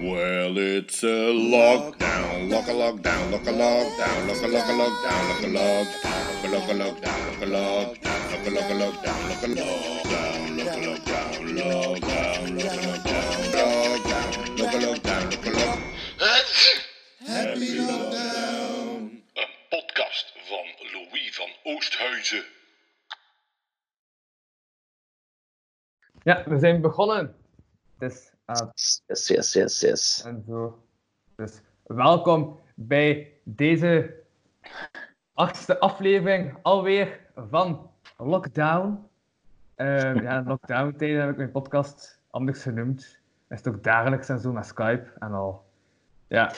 Well, it's a lockdown, lock a lockdown, lock a lockdown, lock a lock a lockdown, lock a lockdown, lock a lockdown, lock a lockdown, lock a lock a lockdown, lock a lockdown, lock a lockdown, lockdown, lock a lockdown, lockdown, lock a lockdown, lock a lock. Happy lockdown. Een podcast van Louis van Oosthuizen. Ja, we zijn begonnen. Het is Yes, yes, yes, yes. en zo. Dus welkom bij deze achtste aflevering alweer van Lockdown. Ehm ja, Lockdown tijden heb ik mijn podcast anders genoemd. Is het ook dagelijks en zo met Skype en al. Ja.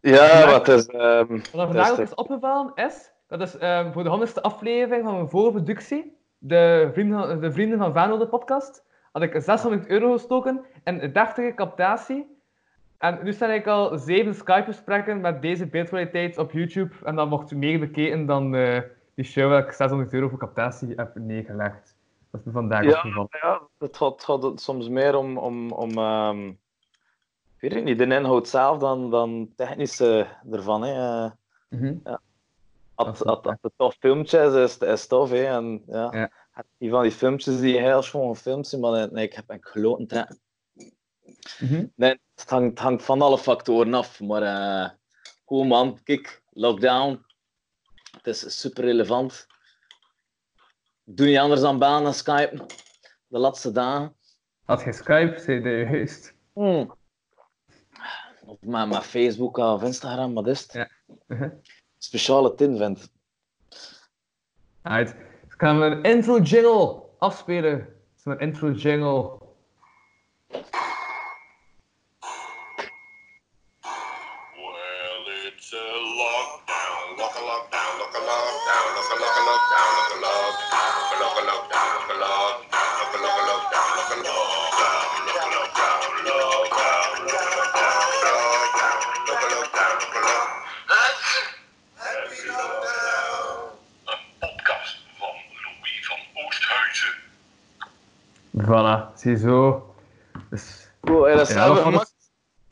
Ja, wat is... ehm Wat er vandaag is ook is opgevallen is, dat is ehm, voor de honderdste aflevering van mijn voorproductie, de Vrienden van, de vrienden van Vano, de podcast, had ik 600 euro gestoken een deftige captatie. En nu staan ik al zeven Skype-gesprekken met deze beeldkwaliteit op YouTube. En dat mocht meer bekeken dan eh, die show waar ik 600 euro voor captatie heb neergelegd. Dat is me vandaag Ja, opgevallen. ja het gaat, het soms meer om, om, om ik weet het niet, de inhoud zelf dan, dan technische ervan. Hè. Eh, Mhm. Als, Dat als, het tof filmpje is, is is tof. Hè. En, ja. Ja. Die van die filmpjes die heel schoon gefilmd zijn, maar nee, ik heb een kloten Mhm. Nee, het hangt, van alle factoren af. Maar eh cool man, kijk, lockdown. Het is super relevant. Doe niet anders dan bellen en skypen. De laatste dagen. Had je Skype, de juist. Hmm. Of met, met Facebook of Instagram, wat is het? Ja. Mhm. Speciale tin vindt. Right. Dus gaan we een intro jingle afspelen. Dat is mijn intro jingle.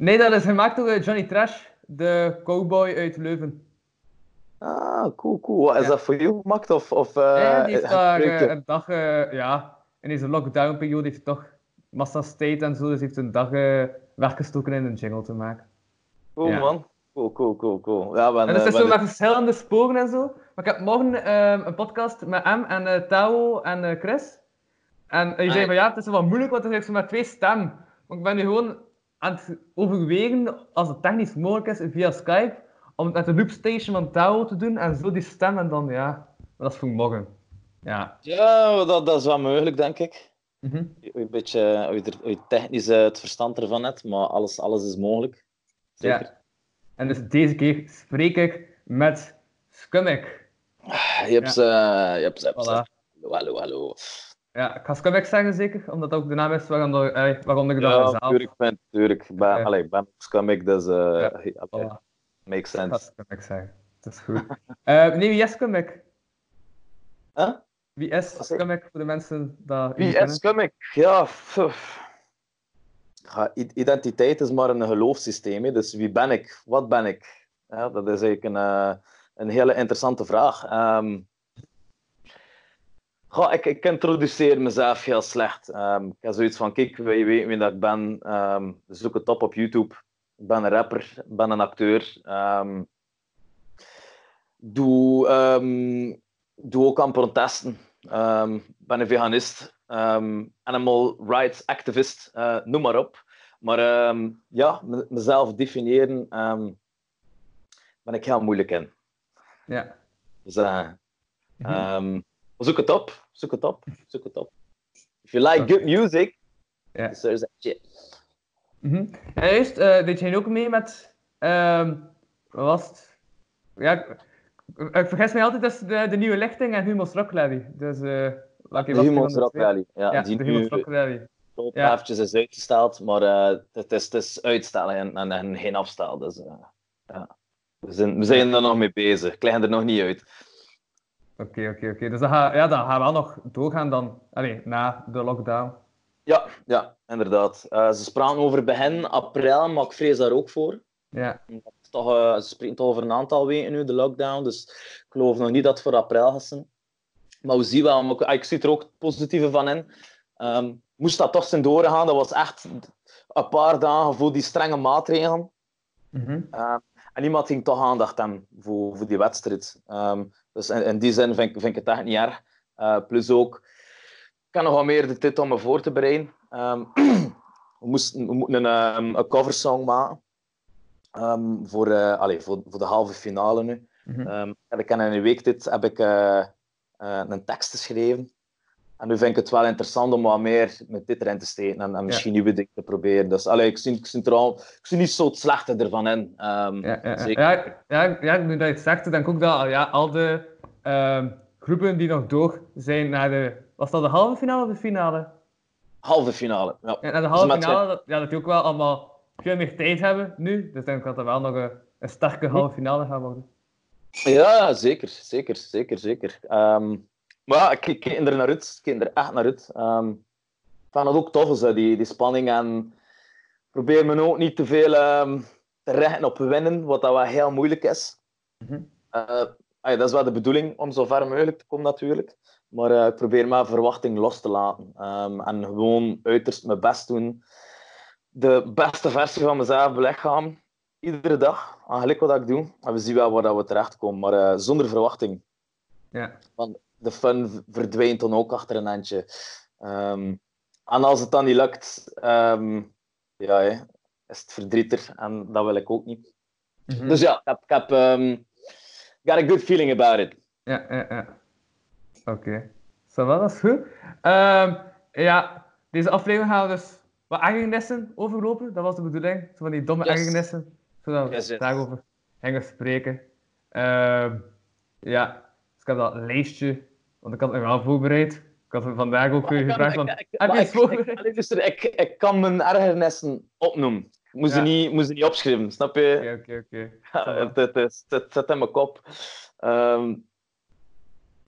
Nee, dat is gemaakt door eh, Johnny Trash, de cowboy uit Leuven. Ah, cool, cool. Is Ja. dat voor jou gemaakt? Of, of, eh, Ja, die heeft daar eh, je- een dag, ja, in deze lockdown-periode heeft hij toch massa's tijd en zo, dus heeft een dag weggestoken in een jingle te maken. Cool, ja. man. Cool, cool, cool, cool. Ja, ben, En het is zo met verschillende sporen en zo. Maar ik heb morgen eh, een podcast met hem en Tao en Chris. En die zei Ah. van ja, het is wel moeilijk, want het is met twee stemmen. Maar ik ben nu gewoon aan het overwegen, als het technisch mogelijk is, via Skype, om het met de loopstation van Tao te doen en zo die stem en dan ja. Maar dat is voor morgen. Ja. Ja, dat, dat is wel mogelijk, denk ik. Als je Een beetje je technisch eh, het verstand ervan hebt, maar alles, alles is mogelijk. Zeker. Ja. En dus deze keer spreek ik met Skummick. Je hebt ze, je hebt ze, je hebt ze. Hallo, hallo. Ja, ik ga Skummick zeggen zeker, omdat dat ook de naam is waaronder, eh, waaronder ik dat Ja, zelf... tuurlijk, ben, tuurlijk. Ben, Ja. allee, ben scummig, dus eh Ja, allee, Voilà. makes Ik ga sense. Skummick zeggen. Dat is goed. Eh, nee, wie is? Huh? Wie is Skummick voor de mensen dat Wie is scummig? Ja. Ja, identiteit is maar een geloofssysteem. hè. Dus wie ben ik? Wat ben ik? Ja, dat is eigenlijk een, eh, een hele interessante vraag. Ehm, goh, ik, ik introduceer mezelf heel slecht. Ehm, ik heb zoiets van, kijk, je weten wie dat ik ben? Ehm, zoek het op op YouTube. Ik ben een rapper, ik ben een acteur. Ehm, doe, doe ook aan protesten. Ehm, ben een veganist, animal rights activist, eh, noem maar op. Maar ja, me- mezelf definiëren ben ik heel moeilijk in. Ja. Dus, ehm, zoek het op, zoek het op, zoek het op. If you like good music, Ja. search that shit. Mhm. En juist, eh deed jij ook mee met... ehm wat was het? Ja, ik, ik vergis mij altijd tussen de, de nieuwe lichting en Humo's Rock Rally. Dus, De die Humans van de Rock twee? Rally. Ja, Ja, die de nu Humo's Rock Rally. tot Ja. eventjes is uitgesteld, maar eh, het, is, het is uitstellen en, en, en geen afstel. Dus, ja. we, zijn, we zijn er nog mee bezig. Ik leg er nog niet uit. Oké, oké, oké. Dus dat gaat, ja, dat gaat wel nog doorgaan dan. Allee, na de lockdown. Ja, ja, inderdaad. Eh, ze spraken over begin april, maar ik vrees daar ook voor. Ja. Toch, eh, ze spreken toch over een aantal weken nu, de lockdown. Dus ik geloof nog niet dat het voor april gaat zijn. Maar we zien wel, maar ik, ik zie er ook het positieve van in. Ehm, moest dat toch zijn doorgaan, dat was echt een paar dagen voor die strenge maatregelen. Mhm. Ehm, en iemand ging toch aandacht hebben voor, voor die wedstrijd. Ehm, dus in, in die zin vind, ik- vind ik het echt niet erg. Eh, plus ook, ik heb nog wat meer de tijd om me voor te bereiden. Ehm, we, moesten, we moeten een, ehm, een coversong maken. voor, eh, allee, voor, voor de halve finale nu. Mhm. En ik heb in een week dit heb ik eh, een tekst geschreven. En nu vind ik het wel interessant om wat meer met dit erin te steken en, en misschien nieuwe dingen te proberen. Dus allee, ik, zie, ik, zie er al, ik zie niet zo het slechte ervan in. Ehm, Ja, ja, ja. zeker. Ja, ja, ja, nu dat je het zegt, denk ik ook dat ja, al de ehm, groepen die nog door zijn naar de... Was dat de halve finale of de finale? Halve finale. Ja. Naar de halve finale, dat, ja, dat die ook wel allemaal veel meer tijd hebben nu. Dus ik denk dat er wel nog een, een sterke halve finale gaat worden. Ja, zeker, zeker, zeker, zeker. Ehm, maar ja, ik kijk er naar uit. Ik kijk er echt naar uit. Ehm, ik vind het ook tof, zo, die, die spanning. En probeer me ook niet te veel ehm, te richten op winnen, wat dat wel heel moeilijk is. Mhm. Eh, ja, dat is wel de bedoeling, om zo ver mogelijk te komen natuurlijk. Maar eh, ik probeer mijn verwachting los te laten. Ehm, en gewoon uiterst mijn best doen. De beste versie van mezelf belichamen. Iedere dag, eigenlijk wat ik doe. En we zien wel waar dat we terechtkomen, maar eh, zonder verwachting. Ja. Want de fun verdwijnt dan ook achter een handje. Ehm, en als het dan niet lukt, ehm, ja, hè, is het verdrietig. En dat wil ik ook niet. Mhm. Dus ja, ik heb, ik heb ehm, got a good feeling about it. Ja, ja, ja. Oké. Zo dat is goed. Ja, deze aflevering gaan we dus wat ergernissen overlopen. Dat was de bedoeling. Zo van die domme Yes. ergernissen. Zodat we Yes, yes. daarover gingen spreken. Ja, dus ik heb dat lijstje, want ik had het wel voorbereid. Ik had vandaag ook kan- gevraagd van, ik- ik- heb je ik- ik- voorbereid? allee, luister, ik, ik kan mijn ergernissen opnoemen. Ik moest, Ja. ze niet, moest ze niet opschrijven, snap je? Oké, oké, oké. Het, het, zit in mijn kop. Ehm,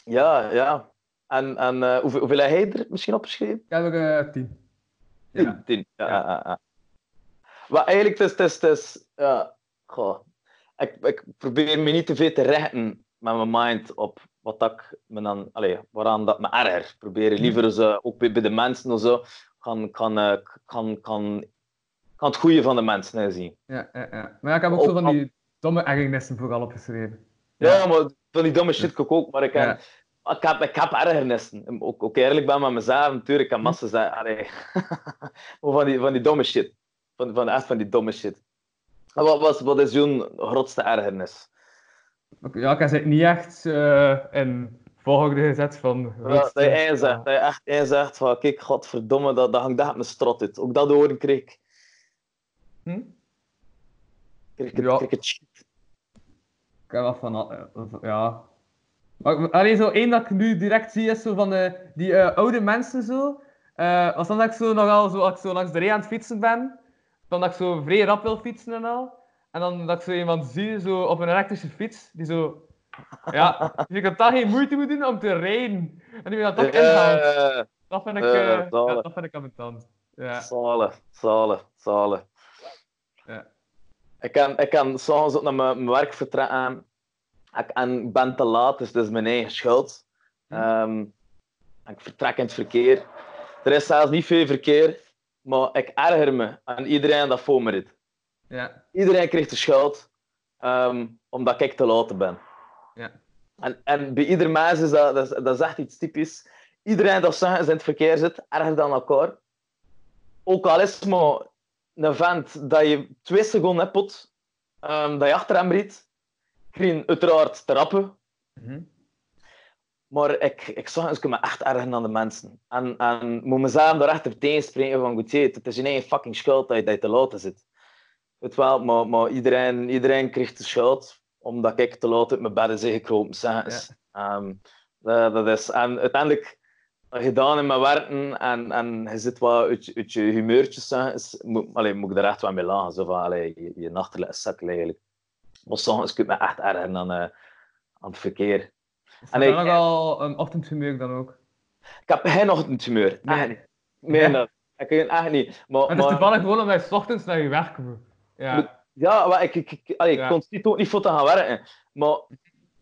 ja, ja. En, en eh, hoeveel, hoeveel heb jij er misschien opgeschreven? Ik heb er tien. Ja. Tien. Ja, Ja. ja. ja, ja. Maar eigenlijk, het is, het is, het is ja, goh. Ik, ik probeer me niet te veel te richten met mijn mind op wat dat ik me dan, allee, waaraan dat me erger. Ik probeer liever zo, ook bij, bij de mensen of zo, kan, kan, eh, kan, kan, kan het goede van de mensen hè, zien. Ja, ja, ja. Maar ja, ik heb ook zo van die domme ergernissen vooral opgeschreven. Ja, maar van die domme shit kan ik ook, maar ik, heb, ik, heb, ik heb ergernissen. Ook, ook eerlijk ben met mezelf, natuurlijk, ik heb massa zeggen, van die, van die domme shit. Van, van, echt van die domme shit. En wat, wat, wat is jouw grootste ergernis? Ja, ik heb het niet echt eh in volgorde gezet van... Ja, dat je één zegt, dat je echt één zegt van, kijk, godverdomme, dat, dat hangt echt mijn strot uit. Ook dat horen kreeg ik. Hm? Kreeg ik het, Ja. kreeg ik het shit. Ik heb wel van... al- eh, Ja... Maar, alleen zo één dat ik nu direct zie is zo van eh, die eh, oude mensen zo. Eh als dan dat ik zo nogal zo, als ik zo langs de rij aan het fietsen ben, dan dat ik zo vrij rap wil fietsen en al. En dan dat ik zo iemand zie zo op een elektrische fiets, die zo... Ja, die ik daar geen moeite moet doen om te rijden. En die dan toch Dat vind ik, zalig. ja, dat vind ik ambetant. Ja. Zalig, zalig, zalig. Ja. Ik kan, ik kan s'avonds ook naar mijn, werk vertrekken. Ik, en ik ben te laat, dus dat is mijn eigen schuld. Hm. Ehm, ik vertrek in het verkeer. Er is zelfs niet veel verkeer, maar ik erger me aan iedereen dat voor me rijdt. Ja. Iedereen krijgt de schuld, ehm, omdat ik te laat ben. Ja. En, en bij ieder mens is dat, dat, dat is echt iets typisch. Iedereen dat in het verkeer zit, erger dan elkaar. Ook al is het maar een vent dat je twee seconden hebt, pot, ehm, dat je achter hem rijdt, krijg je uiteraard te rappen. Mhm. Maar ik, ik zag eens me echt erger aan de mensen. En, en moet mezelf daar echt op tegenspreken van, goed, het is je eigen fucking schuld dat je, dat je te laat zit. Weet wel, maar, maar iedereen, iedereen krijgt de schuld omdat ik te laat uit mijn bed is gekropen. Eens. Ehm, dat, dat is, en uiteindelijk, gedaan in mijn werken en, en je zit wat uit, je- uit je humeurtjes, eens, moet, allee, moet ik er echt wel mee lachen. Zo van, allee, je, je nachtelijk is zakkel eigenlijk. Maar soms kun je me echt erger aan, eh, aan het verkeer. Is En ik- nog wel een ochtendhumeur dan ook? Ik heb geen ochtendhumeur. Nee. Nee, nee. nee, Ja. nee. Ik het echt niet. Maar, En het is maar- toevallig gewoon omdat je 's ochtends naar je werk moet. Ja. Ja, maar ik, ik, ik, allee, ik Ja. kon het ook niet voor te gaan werken. Maar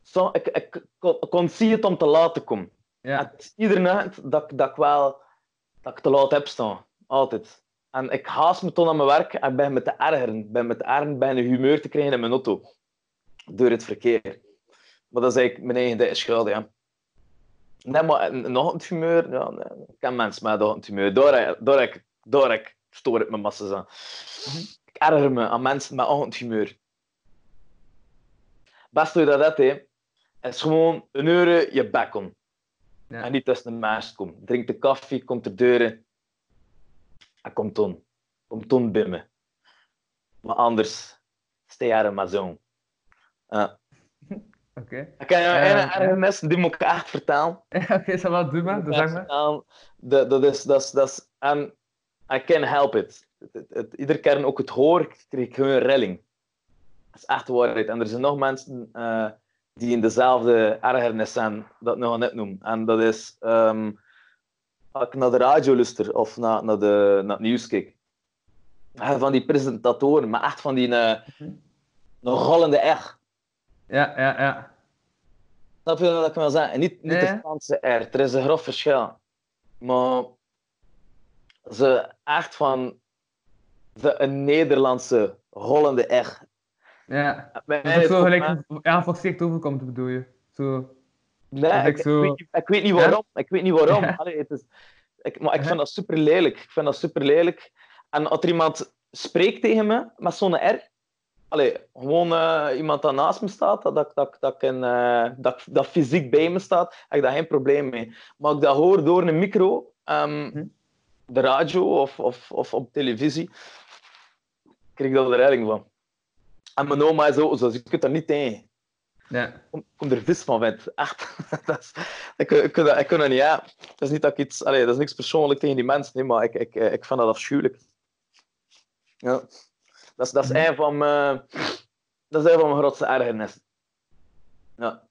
zo, ik, ik, kon, kon zien het om te laat te komen. En Ja. het is iedere nacht dat, ik- dat ik wel dat ik te laat heb staan. Altijd. En ik haast me toen aan mijn werk en ik ben me te ergeren. Ik ben me te ergeren bij een humeur te krijgen in mijn auto. Door het verkeer. Maar dat is eigenlijk mijn eigen schuld, ja. Nee, maar een, een ochtendhumeur, ja, nee, ik ken mensen met een ochtendhumeur. Daar, daar, daar, daar stoor ik me massa's aan. Ik erger me aan mensen met ochtendhumeur. Best hoe je dat hebt, hè, is gewoon een uur je bek om. Ja. En niet tussen de mensen komen. Drink de koffie, komt de deuren. En komt toen. Komt toen bij me. Maar anders, sta je er maar zo. Ja. Oké. Ik kan je ergernis, die moet ik echt vertellen. Oké, Dat echt maar. Dat, is, dat is, dat is, en I can't help it. Het- het- het- iedere keer ook het hoor, krijg ik gewoon een rilling. Dat is echt waarheid. En er zijn nog mensen eh, die in dezelfde ergernis zijn, dat nog net noemen. En dat is, als ik naar de radio luister of naar, naar, de, naar het nieuws kijk. Eh, Van die presentatoren, maar echt van die nog rollende echt. Ja, ja, ja. Snap je wat ik wil zeggen? En niet, niet Ja, de. Franse R, er is een groot verschil. Maar ze echt van de, een Nederlandse rollende R. Ja. Dat is zo gelijk... hè. Ja, forceerd overkomt, bedoel je. Zo... Nee, ik, zo- weet, niet- ik weet niet waarom. Ik weet niet waarom. Ja. Allee, het is, ik, maar ik Ja. vind dat super lelijk. Ik vind dat super lelijk. En als er iemand spreekt tegen me met zo'n R, allee, gewoon eh, iemand dat naast me staat, dat, dat, dat, dat, ik een, eh, dat, dat fysiek bij me staat, heb ik daar geen probleem mee. Maar als ik dat hoor door een micro, Hm. de radio of, of, of op televisie, ik daar de redding van. En mijn oma is zo, dus je kunt daar niet tegen Ja. kom, kom er vis van vindt. Echt. dat is, ik, ik, kan dat, ik kan dat niet hebben. Dat is niet dat ik iets... Allee, dat is niks persoonlijk tegen die mensen, nee, maar ik, ik, eh, ik vind dat afschuwelijk. Ja. Dat is, dat is een van mijn... Dat is een van mijn grootste ergernissen. Ja.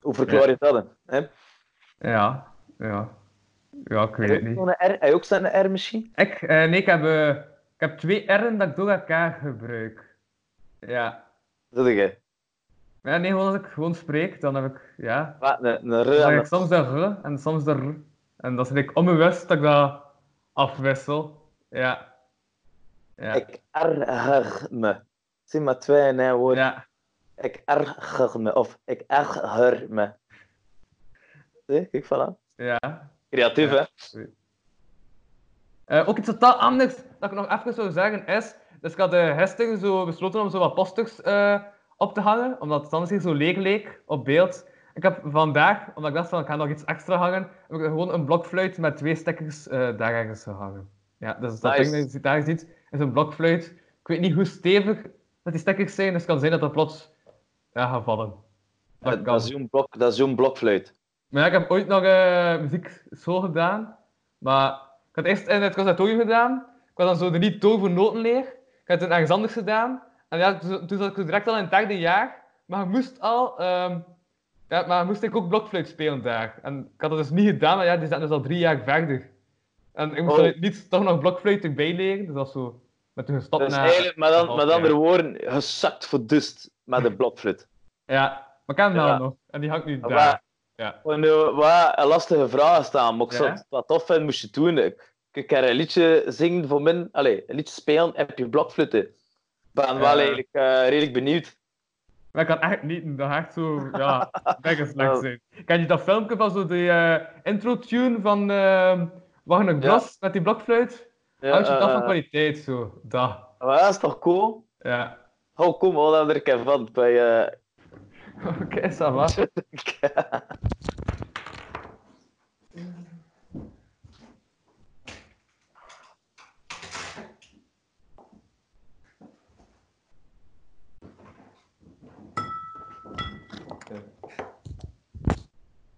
Hoe verklaar je dat, hè? Hè? Ja. Ja. Ja, ik weet het niet. Heb je ook zo'n R misschien? Ik? Eh, nee, ik heb, eh, heb twee R'en dat ik door elkaar gebruik. Ja. Dat je. Ja, nee, gewoon als ik gewoon spreek, dan heb ik, ja... Wat? Een, een R Dan en een- ik soms de R en soms de R. En dat is ik onbewust dat ik dat afwissel. Ja. Ja. Ik erger me. Zie maar twee in één woord. Ja. Ik erger me. Of ik erger me. Zie, kijk, voilà. Ja. Creatief, Ja. hè? Eh, ook iets totaal anders dat ik nog even zou zeggen is. Dus ik had de gisteren zo besloten om zo wat posters eh, op te hangen, omdat het anders hier zo leeg leek op beeld. Ik heb vandaag, omdat ik dacht van ik ga nog iets extra hangen, heb ik gewoon een blokfluit met twee stickers eh, daar ergens gehangen. Ja, dus dat Nice. ding dat je daar ziet is een blokfluit. Ik weet niet hoe stevig dat die stickers zijn, dus het kan zijn dat dat plots ja, gaat vallen. Dat Dat, kan. dat is zo'n blok, dat is zo'n blokfluit. Maar ja, ik heb ooit nog eh muziekschool gedaan. Maar had eerst in het conservatorium gedaan. Ik was dan zo de niet tover notenleer. Ik had het ergens anders gedaan. En ja, toen, toen zat ik direct al in het derde jaar. Maar moest al... ehm, ja, maar moest ik ook blokfluit spelen daar. En ik had dat dus niet gedaan, maar ja, die zijn dus al drie jaar verder. En ik moest Oh. niet toch nog blokfluit erbij leren. Dus dat is zo... Met toen gestopt Dus eigenlijk, met, dan, met andere woorden, gezakt voor dust met de blokfluit. Ja, maar ik heb hem Ja. nog. En die hangt nu Maar daar. Ja. Wanneer wat lastige vragen staan, maar ik zou Ja? tof vinden moest je doen. Ik, ik kan een liedje zingen voor min, allez, een liedje spelen heb je blokfluiten. Ik ben wel Ja. eigenlijk eh, redelijk benieuwd. Maar ik kan echt niet, dat echt zo, ja, mega slecht zijn. Ken je dat filmpje van zo die eh, intro-tune van uh, Wagner Bros met die blokfluit? Ja, Houd je dat eh, van kwaliteit zo, dat. maar dat is toch cool? Ja. Oh, kom, wat heb er van bij Oké, ça va.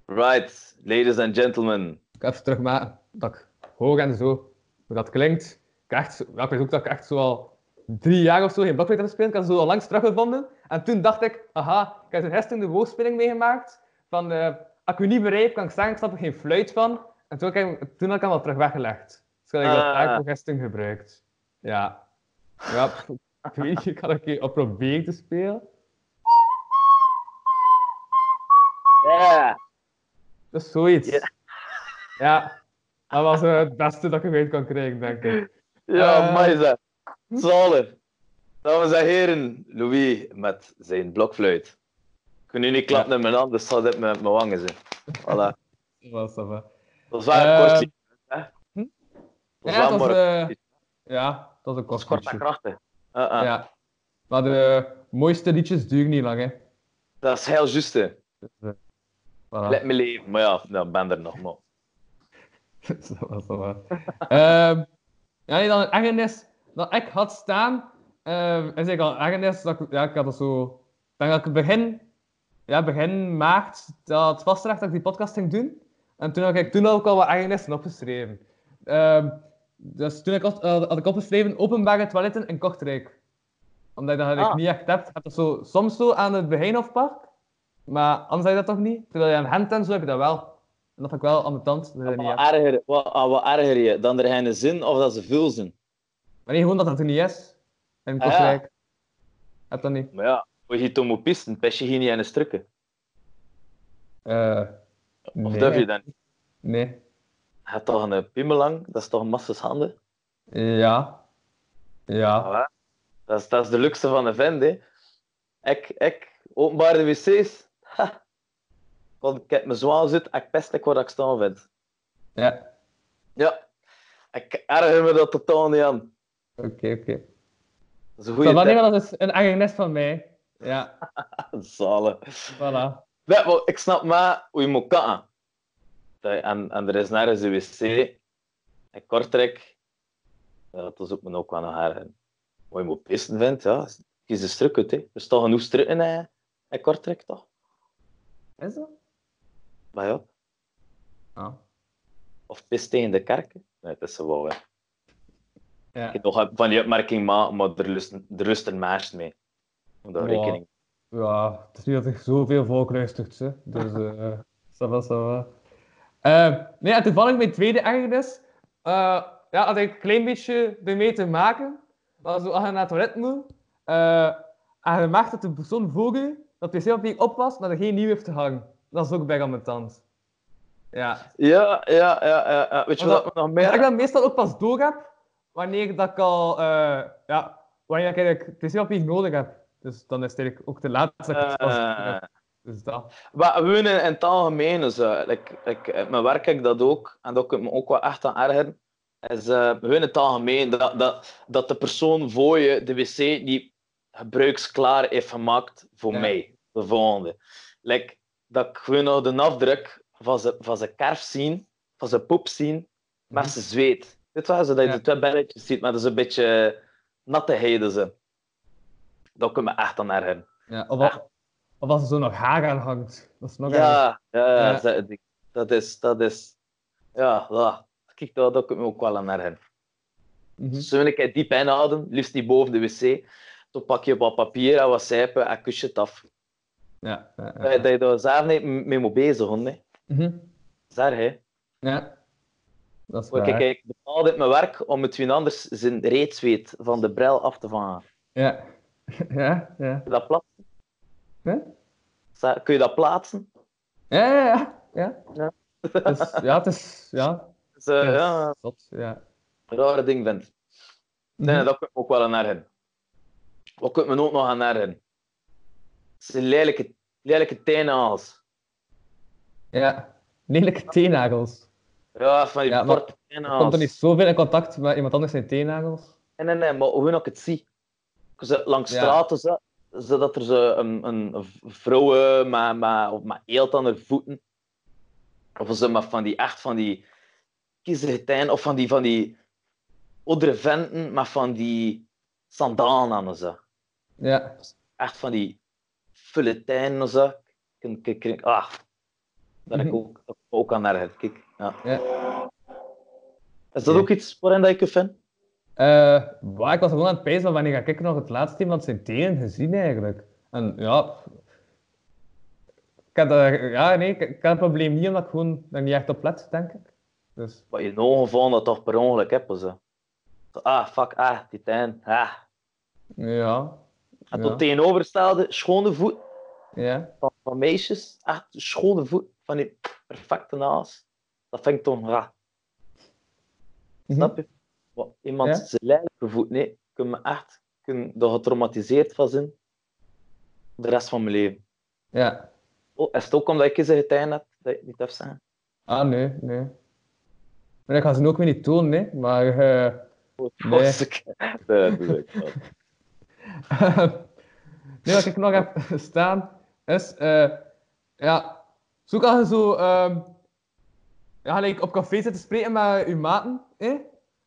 Right, ladies and gentlemen. Ik ga even terugmaken dat ik hoor en zo, hoe dat klinkt. Ik, echt, ja, ik weet ook dat ik echt zo al drie jaar of zo geen blokfluit heb gespeeld. Ik had zo al langs teruggevonden. En toen dacht ik, aha, ik heb zo'n gisteren de woordspeling meegemaakt. Van, eh, als ik u niet begrijp, kan ik zeggen, ik snap er geen fluit van. En toen, heb ik, toen had ik hem al terug weggelegd. Dus ik dat Ah. vaak voor gisteren gebruikt. Ja. Ja, ik weet niet, ik had een keer op proberen te spelen. Ja. Dat is zoiets. Ja. Ja. Dat was eh, het beste dat ik eruit kan krijgen, denk ik. Ja, Eh. Zalig. Dames en heren, Louis met zijn blokfluit. Ik kan nu niet klappen in mijn hand, dus zal dit met mijn wangen zijn. Voilà. Dat was dat. is wel een kort liedje, hè? Ja, dat was, ja, dat is een dat is kort en kostje. krachtig. Uh -uh. Ja. Maar de mooiste liedjes duren niet lang, hè. Dat is heel juist. hè. Eh, voilà. Let me leven. Maar ja, dan ben er nog. Maar. dat was dat wel. Ehm, ja, nee, dan ergernis dat ik had staan, ehm is eigenlijk al een ergernis dat ik, ja, ik had dat zo, ik denk dat ik begin, ja, begin maart, dat vastgelegd dat ik die podcast ging doen. En toen had ik toen ook al wat ergernissen opgeschreven. Ehm, dus toen ik had, had ik opgeschreven openbare toiletten in Kortrijk. Omdat ik dat Ah. niet echt heb. Ik heb dat zo, soms zo aan het Begijnhofpark, maar anders heb je dat toch niet? Terwijl je aan Gent en zo heb je dat wel. En dat vind ik wel ambetant. dat je dat niet Wat, erger, wat, ah, wat erger je? Dan er geen zin of dat ze veel zijn? Maar nee, gewoon dat dat er niet is. In Ah, ja. Kortrijk. Heb dat niet. Maar ja, als je tom op pisten, pest je hier niet in een strukken. Eh Of nee. durf je dat niet? Nee. Je hebt toch een piemelang? Dat is toch een massas handen? Ja. Ja. Voilà. Dat is, dat is de luxe van een vent, hè. Ik, ik, openbare wc's. Ha. Want ik heb me zwaar zit, ik pest ik waar ik staan vind. Ja. Ja. Ik erger me dat totaal niet aan. Oké, oké. Dat is een goede wanneer dat is een ergernis van mij. Ja. Zalig. Voilà. Ik snap maar hoe je moet katten. Dat- En, en er is nergens een wc. In Kortrijk. Ja, dat is ook me ook wel nog erger. Wat je moet pissen vindt, ja. Kies een struk uit, hè. Er is toch genoeg strukken in, in Kortrijk, toch? Is dat? Maar ja. Ah. Of pis tegen de kerken. Nee, dat is wel, hè. Ja. Ik heb nog van die opmerking maken, maar er rust, er rust een meisje mee. Om Wow. rekening Ja, het is niet dat er zoveel volk luistert, hè. Dus, eh ça va, ça va. Eh, nee, en toevallig mijn tweede ergernis, eh ja, had ik een klein beetje ermee te maken. Maar zo, als je naar het toilet moet, eh, en je merkt dat de persoon voor je, dat de wc-papier op was, maar er geen nieuw heeft te hangen. Dat is ook bij aan mijn tand. Ja. Ja, ja, ja, ja. Weet je wat me nog Dat ik dat meestal ook pas door heb, wanneer dat ik al, eh, ja, wanneer ik eigenlijk de nodig heb. Dus dan is het eigenlijk ook te laat dat ik het pas door Eh. Dus dat. Maar we wonen in het algemeen, dus, eh, like, like, in mijn werk ik dat ook, en dat ik me ook wel echt aan ergeren, is we wonen in het algemeen dat, dat, dat de persoon voor je de wc niet gebruiksklaar heeft gemaakt voor Ja. mij, de volgende. Like, dat ik gewoon nog de afdruk van zijn, van zijn kerf zien, van zijn poep zien, met Mhm. zijn zweet. Weet je wel, zodat je Ja. de twee belletjes ziet, maar dat is een beetje natteheden ze. Dat kan me echt aan ergeren. Ja, of, al- of als er zo nog haar aan hangt. Dat is nog. Ja, ja, ja, Ja. dat- dat is, dat is, ja, ja. Kijk, dat, dat kan me ook wel aan ergeren. Mhm. Zo een keer diep inhouden, liefst niet boven de wc. Dan pak je wat papier en wat sijpen en kus je het af. Ja, ja, ja. Dat je- Dat daar zelf niet mee moet bezig hè. Mhm. Zeg, hè. ja. Dat is waar. ik betaal dit mijn werk om het wie anders zijn reedsweet van de bril af te vangen. Ja. Ja, ja. Kun je dat plaatsen? Kun je dat plaatsen? Ja, ja, ja. ja. Ja. Dus, ja, het is... Ja. Dus, is ja, zot, ja. een rare ding vind. Nee, Mhm. dat kan ook wel aan ergeren. Wat kan ik me ook nog aan ergeren? Het zijn lelijke, lelijke teennagels. Ja. Lelijke teennagels. Ja, van die Ja, maar Komt er niet zoveel in contact met iemand anders zijn teennagels? Nee, nee, nee, maar hoe ik het zie. Ze, langs Ja. straten, zo, zodat er zo een, een, vrouwen met, met, of met eelt aan haar voeten. Of zo met van die, echt van die kiezelgetijn, of van die, van die oudere venten met van die sandalen aan zo. Ja. Echt van die fuletijnen en zo. Kijk, ah, heb ik Mhm. ook, ook aan erger. Kijk, ja. Ja. Is dat ook iets waarin dat ik je vind? Eh, waar ik was gewoon aan het pijzen van wanneer ga ik nog het laatste iemand zijn tenen gezien eigenlijk. En ja... Ik dat, ja, nee, ik, het probleem niet omdat ik gewoon er niet echt op let, denk ik. Dus, Wat je in ogen vond dat toch per ongeluk heb of zo. Zo, Ah, fuck, ah, Titan, ah. ja. En Ja. tot tegenovergestelde, schone voet Ja. van, van meisjes, echt schone voet van die perfecte naas. Dat vind ik toch raar. Mhm. Snap je? Wat, iemand Ja. zijn voet, nee, ik kan me echt ik kan er getraumatiseerd van zijn. De rest van mijn leven. Ja. Oh, is het ook omdat ik een getijn heb dat het niet heb zeggen? Ah, nee, nee. Maar ik ga ze ook weer niet tonen, nee. Maar, eh, Nee. Nee, dat doe ik wel. nee, wat ik nog heb staan is, eh, ja, zoek als je zo, ja, like op café zit te spreken met je maten, hè?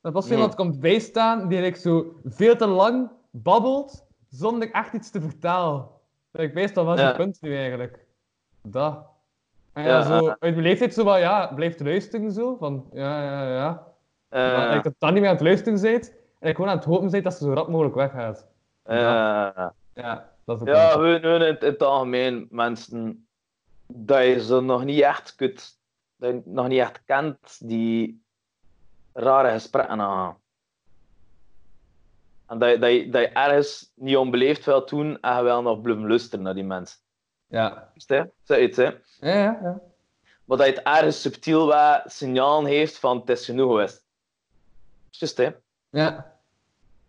Dan pas iemand komt bijstaan die like, zo veel te lang babbelt zonder echt iets te vertellen. Dus ik weet dan wat Ja. je punt nu eigenlijk. Dat. En ja, Ja, zo, eh, uit mijn leeftijd zo van, ja, blijf luisteren zo, van, ja, ja, ja. Eh, ik dat dan niet meer aan het luisteren bent en ik gewoon aan het hopen bent dat ze zo rap mogelijk weggaat. eh, Ja, dat is ook Ja, wel- we, in, in het algemeen mensen dat je ze nog niet echt kunt, dat je nog niet echt kent, die rare gesprekken aangaan. En dat je, dat, je, dat je ergens niet onbeleefd wil doen en je wel nog blijven luisteren naar die mensen. Ja. Juist, hè? Ja, ja, ja. Maar dat je het ergens subtiel wat signaal heeft van het is genoeg geweest. Juist, hè? ja.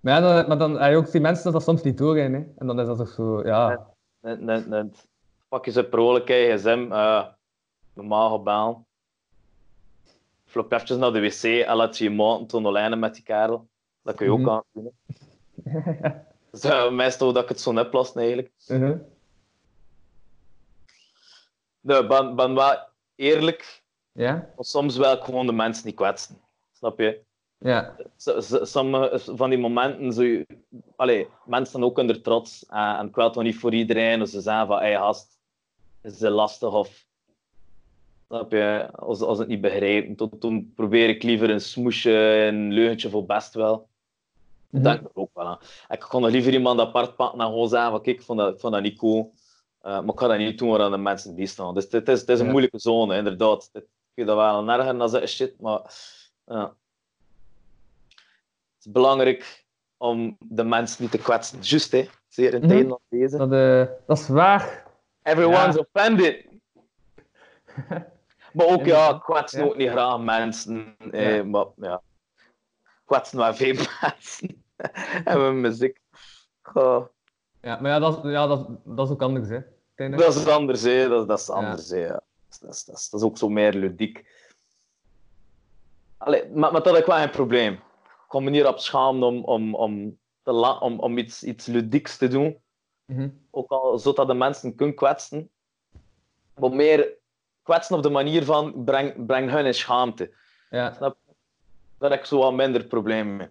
Maar, ja, dan, maar dan heb je ook die mensen dat dat soms niet doorgaan, hè. En dan is dat toch zo, ja. Net, net, net. Pak je ze hè, gsm, uh, normaal gebeld. Flop even naar de wc en laat je je lijnen met die kerel. Dat kun je ook Mhm. aan doen. Dus, uh, meestal dat ik het zo net plast eigenlijk. Uh-huh. Nee, ben, ben wel eerlijk, Ja? maar soms wil ik gewoon de mensen niet kwetsen. Snap je? Ja. Sommige van die momenten, zo, allee, mensen zijn ook onder trots. eh, en ik wil niet voor iedereen. Dus ze zeggen van, hey, gast, is het lastig of... Snap je? Als, als het niet begrijpen, toen, toen probeer ik liever een smoesje, een leugentje voor best wel. Dat denk ik er ook wel aan. Ik kon nog liever iemand apart pakken en gewoon zeggen van, kijk, ik vond dat, ik vond dat niet cool. Eh, maar ik ga dat niet doen waar aan de mensen die staan. Dus het is, het is een Ja. moeilijke zone, inderdaad. Ik vind dat wel erger dan dat shit, maar... Het is belangrijk om de mensen niet te kwetsen. Juist, hè. Zeer in Mhm. tijden als deze. Dat, eh, dat is waar. Everyone's Ja. offended. maar ook, ja, ik kwetsen ook niet graag mensen. Eh. Maar, ja. Kwetsen wel veel mensen. en mijn muziek. Goh. Ja, maar ja, dat, is- ja dat, dat is ook anders, hè. uiteindelijk. Dat is anders, hè. Dat, dat is anders, hè. Ja. Dat, is, dat, is, dat is ook zo meer ludiek. Allee, maar, maar dat is wel geen probleem. Ik kom me niet op schamen om, om, om, te la- om, om iets, iets ludieks te doen. Mhm. Ook al zodat de mensen kunnen kwetsen. Maar meer kwetsen op de manier van breng, breng hun in schaamte. Ja. Snap? Daar heb ik zo wat minder problemen mee.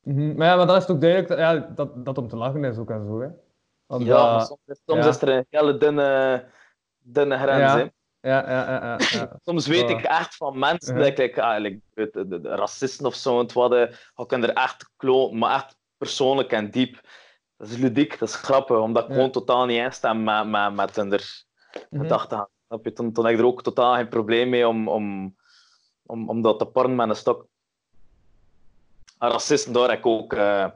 Mhm. Maar ja, maar dat is toch duidelijk dat, ja, dat, dat om te lachen is ook en zo, hè. Want Ja, soms, is- soms ja. is er een hele dunne, dunne grens. Ja. hè. ja, ja, ja, ja. Soms weet ik echt van mensen, dat ik, ah, de, de racisten of zo, het wat, ik kan er echt kloten, maar echt persoonlijk en diep. Dat is ludiek, dat is grappig, omdat ik Ja. gewoon totaal niet instem met, met, met hun er Mhm. gedachten. Snap je? Toen, toen had ik er ook totaal geen probleem mee om, om, om, om dat te porren met een stok. En racisten, daar heb ik ook, eh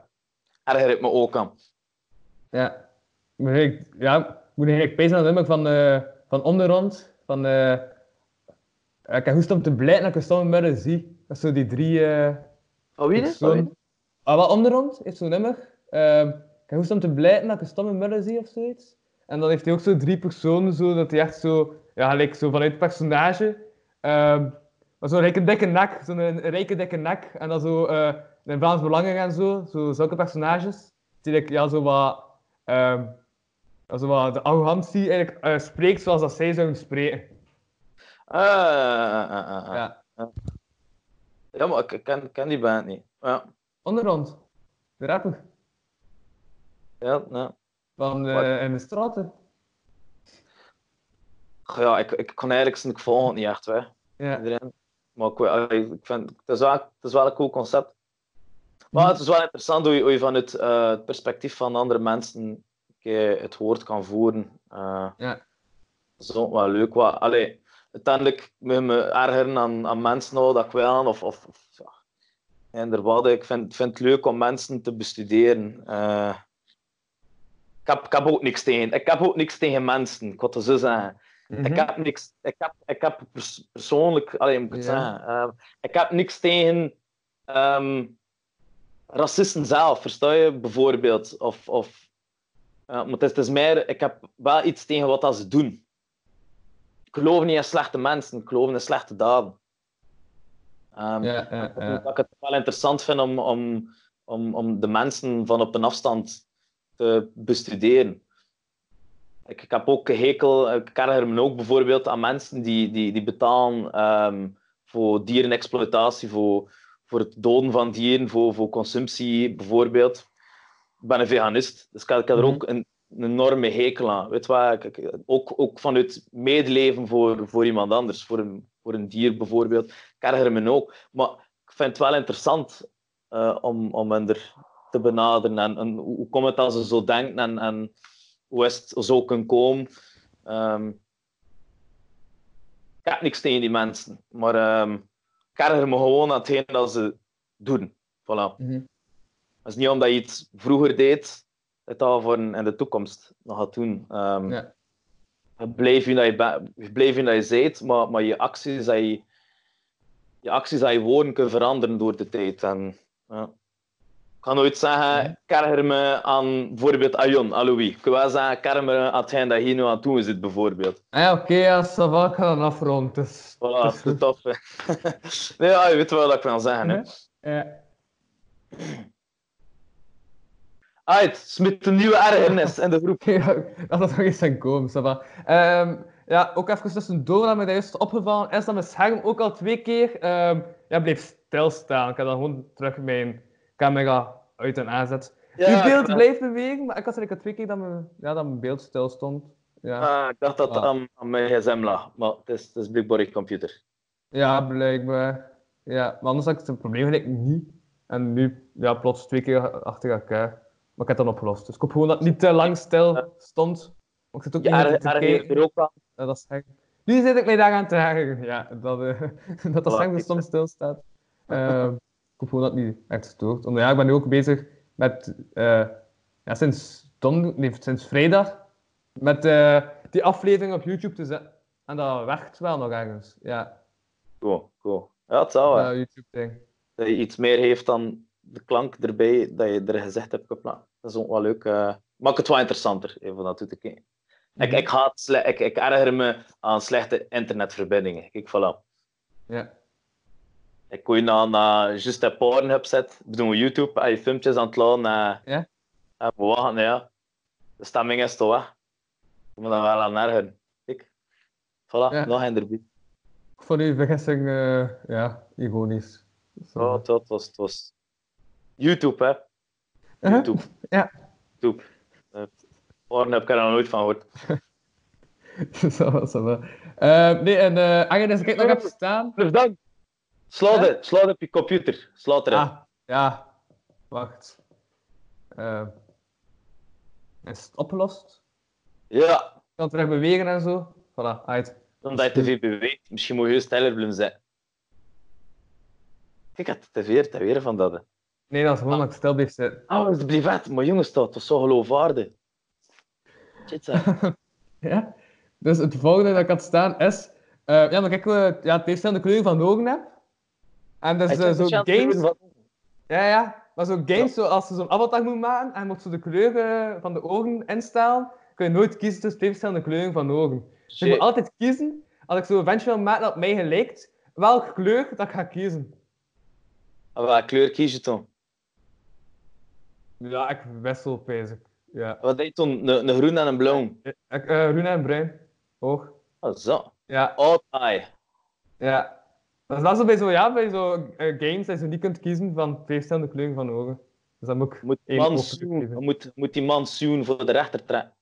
erger ik me ook aan. Ja. Moet ik, ja, moet eigenlijk pezen aan het nummer van, eh van Onderrond. Van, eh ik heb goed om te blijven dat ik een stomme midden zie. Dat is zo die drie... eh Van wie is persoon- Ah, wat Onderrond heeft zo'n nummer. Ik heb goed om te blijven dat ik een stomme midden zie of zoiets. En dan heeft hij ook zo drie personen, zo, dat hij echt zo, ja, gelijk zo vanuit het personage. ehm maar zo'n rijke dikke nek, zo'n een rijke dikke nek. En dan zo eh in Vlaams Belangen en zo, zo zulke personages. Die like, ja, zo wat, ja, zo wat de arrogantie eigenlijk eh, spreekt zoals dat zij zouden spreken. Ah, ah, ah. Ja. Ja, maar ik ken, ken die band niet. Ja, Onderrond, de rapper ja, ja. van eh in de straten. ja ik, ik kon eigenlijk zijn, ik volg het niet echt, hè. Ja. Iedereen. Maar ik, ik vind, het is, wel, het is wel een cool concept. Maar het is wel interessant hoe je, hoe je van het, eh, het perspectief van andere mensen het woord kan voeren. Eh, Ja. Zo, wel leuk. Wat, allee, uiteindelijk moet me ergeren aan, aan mensen nou, dat ik wil. Of, of, of ja. Inderdaad, ik vind, vind het leuk om mensen te bestuderen. Eh, ik, heb, ik heb ook niks tegen. Ik heb ook niks tegen mensen, ik wil het zo zeggen. Mhm. Ik heb niks. Ik heb, ik heb pers- persoonlijk, allee, moet ik het Ja. zeggen, eh, ik heb niks tegen ehm, racisten zelf, versta je bijvoorbeeld? Of, of, maar het is, het is meer, ik heb wel iets tegen wat dat ze doen. Ik geloof niet in slechte mensen, ik geloof in slechte daden. Ehm, Ja, ja, ja. Dat ik het wel interessant vind om, om, om, om de mensen van op een afstand te bestuderen. Ik, ik heb ook gehekel, ik erger me ook bijvoorbeeld aan mensen die, die, die betalen ehm, voor dierenexploitatie, voor, voor het doden van dieren, voor, voor consumptie bijvoorbeeld. Ik ben een veganist, dus ik heb, ik heb er Mhm. ook een, een enorme hekel aan. Weet wat, ik, ook, ook vanuit medeleven voor, voor iemand anders, voor een, voor een dier bijvoorbeeld. Ik erger me ook. Maar ik vind het wel interessant eh, om, om hen er te benaderen. En, en hoe komt het dat ze zo denken en, en hoe is het zo kunnen komen. Ehm, ik heb niks tegen die mensen, maar ehm, ik erger me gewoon aan hetgeen dat ze doen. Voilà. Mhm. Het is niet omdat je iets vroeger deed, dat dat voor in de toekomst nog gaat doen. Ehm, Ja. Je blijft wie dat je, wie dat je maar, maar je acties dat je, je acties en je woorden kunnen veranderen door de tijd. En, ja. Ik ga nooit zeggen, Mhm. ik erger me aan bijvoorbeeld Ayon, aan Louis. Ik kan wel zeggen, ik erger me aan hetgeen dat je nu aan doen zit, bijvoorbeeld. Ah ja, oké, ja, ça va, ik ga dan afronden. Dus, Voilà, dat is is tof. hè. nee, ja, je weet wel wat ik wil zeggen. Hè. Ja. Uit, smit een nieuwe ergernis in de groep. Ja, dat het nog eens zijn komen, ça va. Ehm, ja, ook even tussendoor, dat me dat juist opgevallen is dat mijn scherm ook al twee keer ehm, ja, bleef stilstaan. Ik heb dan gewoon terug mijn camera uit en aanzet. Ja, Uw beeld ik- blijft bewegen, maar ik had zeker twee keer dat mijn, ja, dat mijn beeld stil stond. Ja, Ah, ik dacht dat het Ah. aan, aan mijn gsm lag, maar het is, het is blijkbaar je computer. ja blijkbaar. Ja, maar anders had ik het probleem gelijk niet. En nu, ja, plots twee keer achter elkaar. Maar ik heb het dan opgelost. Dus ik hoop gewoon dat het niet te lang stil stond. Maar ik zit ook Je niet te je kijken. aan. Ja, dat is gek. Nu zit ik mij daaraan te ergeren. Ja, dat, eh dat dat scherm soms stilstaat. Ehm ik hoop gewoon dat het niet echt stoort. Want ja, ik ben nu ook bezig met, eh, ja, sinds, don, nee, sinds vrijdag, met eh, die aflevering op YouTube te zetten. En dat werkt wel nog ergens. Ja, Cool, cool. Ja, het zou wel. dat YouTube-ding. Dat je iets meer heeft dan de klank erbij, dat je er gezegd hebt gepland. Dat is ook wel leuk. eh maakt het wel interessanter, even dat toe te kijken. Ik, ik, haat ik, ik erger me aan slechte internetverbindingen. Kijk, voilà. Ja. Ik kon je naar, naar juist de Pornhub zet, ik bedoel YouTube, en je filmpjes aan het laden. eh, Ja? En we wachten, ja. De stemming is toch weg. Ik moet dan wel aan ergeren. Kijk. Voilà, Ja. nog een erbij. Voor uw vergissing, eh, ja, ironisch. Zo. Oh, het, was- het was, YouTube, hè. Uh-huh. YouTube. Ja. YouTube. Uh, Pornhub heb ik er nog nooit van gehoord. Zo. Eh, nee, en uh, Agnes, ik nog heb staan. Dus Hè? het. Op je computer. Slaat erin. Ah, ja. Wacht. Eh, is het opgelost? Ja. Ik kan terug bewegen en zo. Voilà, uit. Omdat je te veel beweegt. Misschien moet je heel stiller blijven zijn. Kijk, het te weer, te weer van dat. hè. Nee, dat is gewoon dat ik stil blijf zitten. Oh, dat is de brevet. Maar jongens, dat was zo geloofwaardig. Ja. Dus het volgende dat ik had staan is... eh, ja, maar kijk, we ja, het verschillende kleuren van de ogen heb. En dus Hij eh, zo games... Ja, ja. Maar zo games, zo, als je zo'n avatar moet maken en je moet zo de kleuren van de ogen instellen, kun je nooit kiezen tussen twee verschillende kleuren van de ogen. Dus ik moet altijd kiezen, als ik zo'n ventje wil maken dat mij gelijkt, welke kleur dat ik ga kiezen. En welke kleur kies je dan? Ja, ik wissel, bezig. Ja. Wat deed je toen? Een, groen en een blauw. Ik, uh, groen en bruin. Hoog. Oh, zo. Ja, eye. ja. Dat is zo bij zo, ja, bij zo eh, games dat je zo niet kunt kiezen van twee verschillende kleuren van ogen. Dus dan moet ik Moet, één man moet, moet die voor de rechter trekken.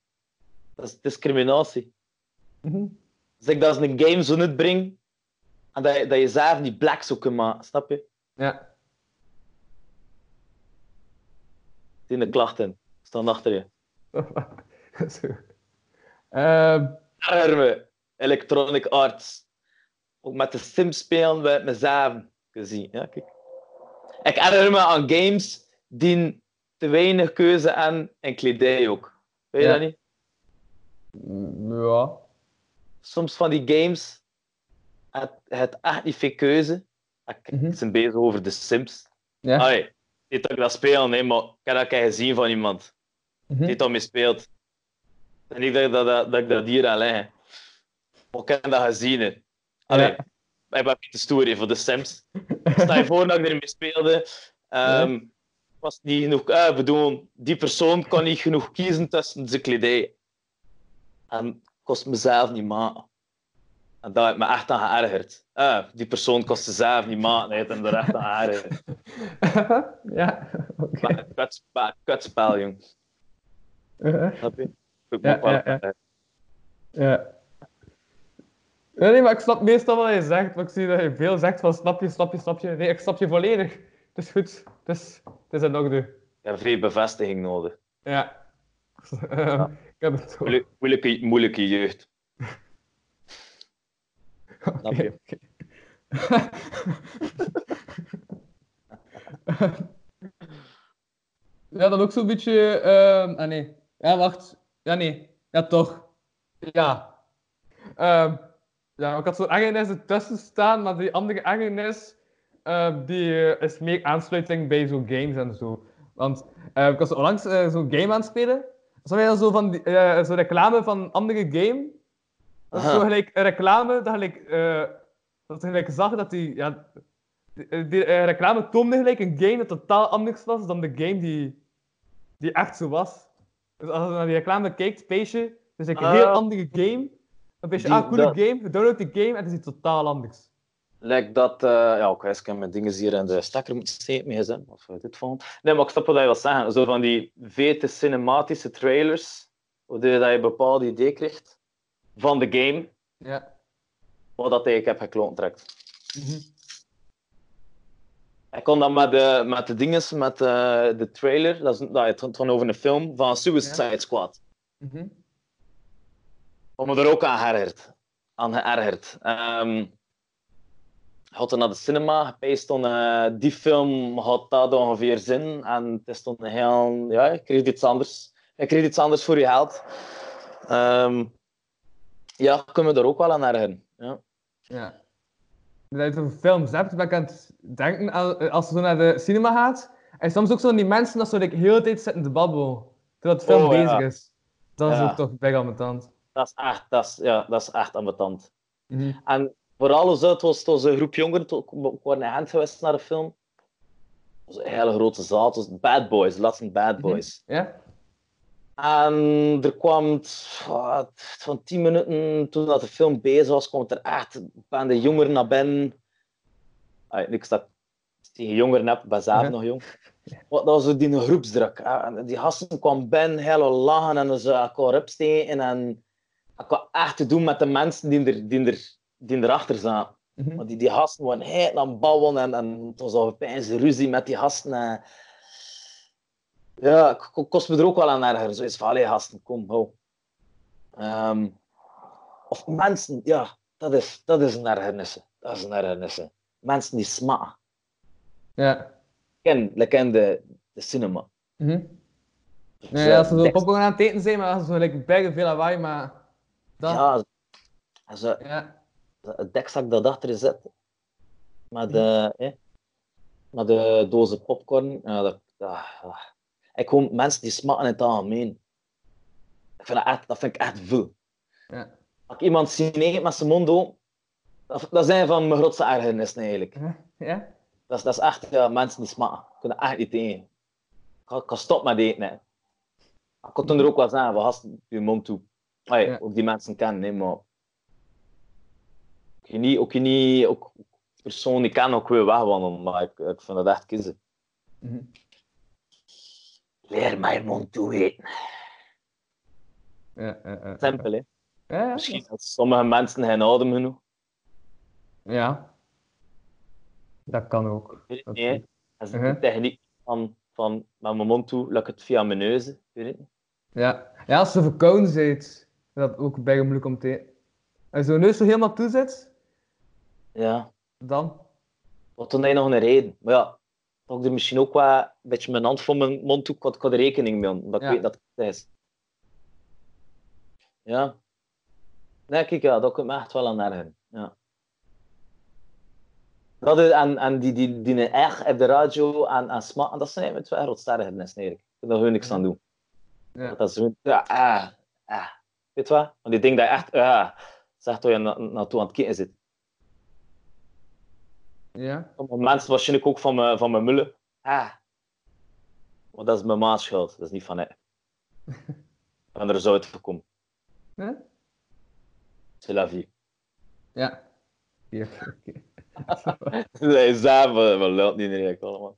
Dat is discriminatie. Als ik dat als een game zo niet breng, en dat je, dat je zelf die black zou kunnen maken, snap je? Ja. Die de klachten staan achter je. Zo. Ehm, Erger me. Electronic Arts. Ook met de Sims spelen met mezelf gezien. Ja, kijk. Ik herinner me aan games die te weinig keuze hebben en kledij ook. Weet je Ja. dat niet? Ja. Soms van die games, het, het echt niet veel keuze. Ik, ik ben bezig over de Sims. Ja. Allee, niet dat ik dat speel, nee, maar ik heb dat gezien van iemand Mhm. die dat mee speelt. En ik dacht dat, dat, dat ik dat hier aan liggen. Maar ik heb dat gezien. Hè. Allee, Ja. ik ben niet de story voor de Sims. Stel je voor dat ik ermee speelde. ehm, was niet genoeg. Eh, bedoel, die persoon kon niet genoeg kiezen tussen zijn kledij. En kost mezelf niet maken. En dat heeft me echt aan geërgerd. Eh, die persoon kost zelf niet maken. Hij heeft hem er echt aan geërgerd. ja, oké. Een kutspel, kutspel, jong. Snap je? Ik ja, ja. Ja. Ja, nee, maar ik snap meestal wat je zegt, maar ik zie dat je veel zegt van snap je, snap je, snap je. Nee, ik snap je volledig. Het is goed. Het is, het is in orde. Ik heb veel bevestiging nodig. Ja. Ehm, Ik heb het. Moeilijk- Moeilijke, moeilijke jeugd. Snap je? Oké, ja, dan ook zo'n beetje. ehm ah nee. Ja, wacht. Ja, nee. Ja, toch. Ja. Ehm ja, ik had zo'n ergernis ertussen staan, maar die andere ergernis ehm, die eh, is meer aansluiting bij zo'n games en zo. Want eh, ik was onlangs zo'n game aan het spelen. Zag je dan zo van zo'n reclame van een andere game? Dat is zo gelijk een reclame dat gelijk, dat gelijk zag dat die, ja, die, die, reclame toonde gelijk een game dat totaal anders was dan de game die, die echt zo was. Dus als je naar die reclame kijkt, speesje, dus een Ah. heel andere game. Dan weet je, Die- ah, coole dat- game, je downloadt die game en het is iets totaal anders. Lijkt dat, eh, ja, ik heb mijn dingen hier in de stekker moeten steken, mee gezet, of eh, dit vond. Nee, maar ik snap wat je wil zeggen. Zo van die vete cinematische trailers, waardoor je dat je een bepaald idee krijgt van de game, Ja. wat dat ik heb gekloond trekt. Mhm. Ik kon dat met de, met de dinges, met eh, de trailer, dat, is, dat het gaat over een film van Suicide Squad. Mhm. Wat me er ook aan geërgerd. Aan geërgerd. Had er naar de cinema, eh, die film had dat ongeveer zin. En het is een heel... Ja, je kreeg iets anders. Je kreeg iets anders voor je geld. Ehm, ja, kunnen we er ook wel aan ergeren. Ja. Ja. Dat je over films hebt, ben ik aan het denken, als je zo naar de cinema gaat, en soms ook zo die mensen dat zo de tijd zitten te babbelen, terwijl de film Oh, ja. bezig is. Dat is ook toch bij ambetant. Dat, is echt, dat, is, ja, dat is echt ambetant. Mhm. En vooral het was, het was een groep jongeren, waren in Gent geweest naar de film. Het was een hele grote zaal, het was Bad Boys, de laatste Bad Boys. Ja? En er kwam wat, van 10 minuten toen dat de film bezig was, kwam er echt een bende jongeren naar binnen. Ay, niks dat ik tegen jongeren heb, ben zelf nog jong. Dat was die groepsdruk. hè. Die gasten kwamen binnen, heel lachen en ze elkaar opsteken. En ik had echt te doen met de mensen die, er, die, er, die erachter zaten. Mhm. Maar die, die gasten waren heel aan babbelen en, en het was al opeens ruzie met die gasten. En... Ja, ik kost me er ook wel aan erger. Zoiets van, allee gasten, kom, hou. Ehm, of mensen, ja, dat is, dat is een ergernis. Dat is een ergernis. Mensen die smaken. Ja. Ken, like in de, de cinema. Mhm. Dus, Nee, als ze zo popcorn aan het eten zijn, maar als ze zo like, bijna veel lawaai, maar... Dat... Ja, als je Ja. het dekzak dat achter zet, met de, eh, met de dozen popcorn, ja, dat, ah, ah. ik gewoon mensen die smaken in het algemeen. Ik vind dat, echt, dat vind ik echt veel. Ja. Als ik iemand zie met zijn mond open, dat, dat zijn van mijn grootste ergernissen eigenlijk. Ja? Dat is, dat is echt ja, mensen die smaken. Ik kan dat echt niet tegen. Ik ga stoppen met eten. Hè. Ik kon toen er ook wel zeggen, van gasten, je mond toe. Allee, Ja. Ook die mensen kennen, nee, maar... Ook je niet, ook je niet, ook persoon die kennen ook weer wegwandelen, maar ik, ik vind dat echt kiezen. Mhm. Leer mij mond toe eten. Ja, ja, ja. Simpel, hè. Ja. Misschien dat sommige mensen geen adem genoeg. Ja. Dat kan ook. Ik weet het niet, Dat is de techniek van, van met mijn mond toe, laat ik het via mijn neus. Ik weet het niet. Ja. ja, als je verkouden is dat ook bijna moeilijk om te. Als je neus zo helemaal toe zit, Ja. Dan? Wat toen hij nog een reden. Maar ja, toch er misschien ook wel een beetje mijn hand voor mijn mond toe. Ik had, ik had er rekening mee, omdat ik weet dat het is. Ja. Nee, kijk, ja, dat komt me echt wel aan ergeren. Ja. Dat is, en, en die, die, die, die echt op de radio en, en smaak, en dat zijn mijn twee grootste ergernissen eigenlijk. Ik kan daar gewoon niks aan doen. Ja. Dat is ja, ah, ah. Weet je wat? Want die ding dat je echt, ah, zegt dat je na, naartoe aan het kijken zit. Ja. Sommige mensen waarschijnlijk ook van mijn, van mijn mullen. Ah. Maar dat is mijn maat schuld, dat is niet van hij. En er zou het voorkomen. Hè? C'est la vie. Ja. Oké. Hij is daar, maar lult niet direct allemaal.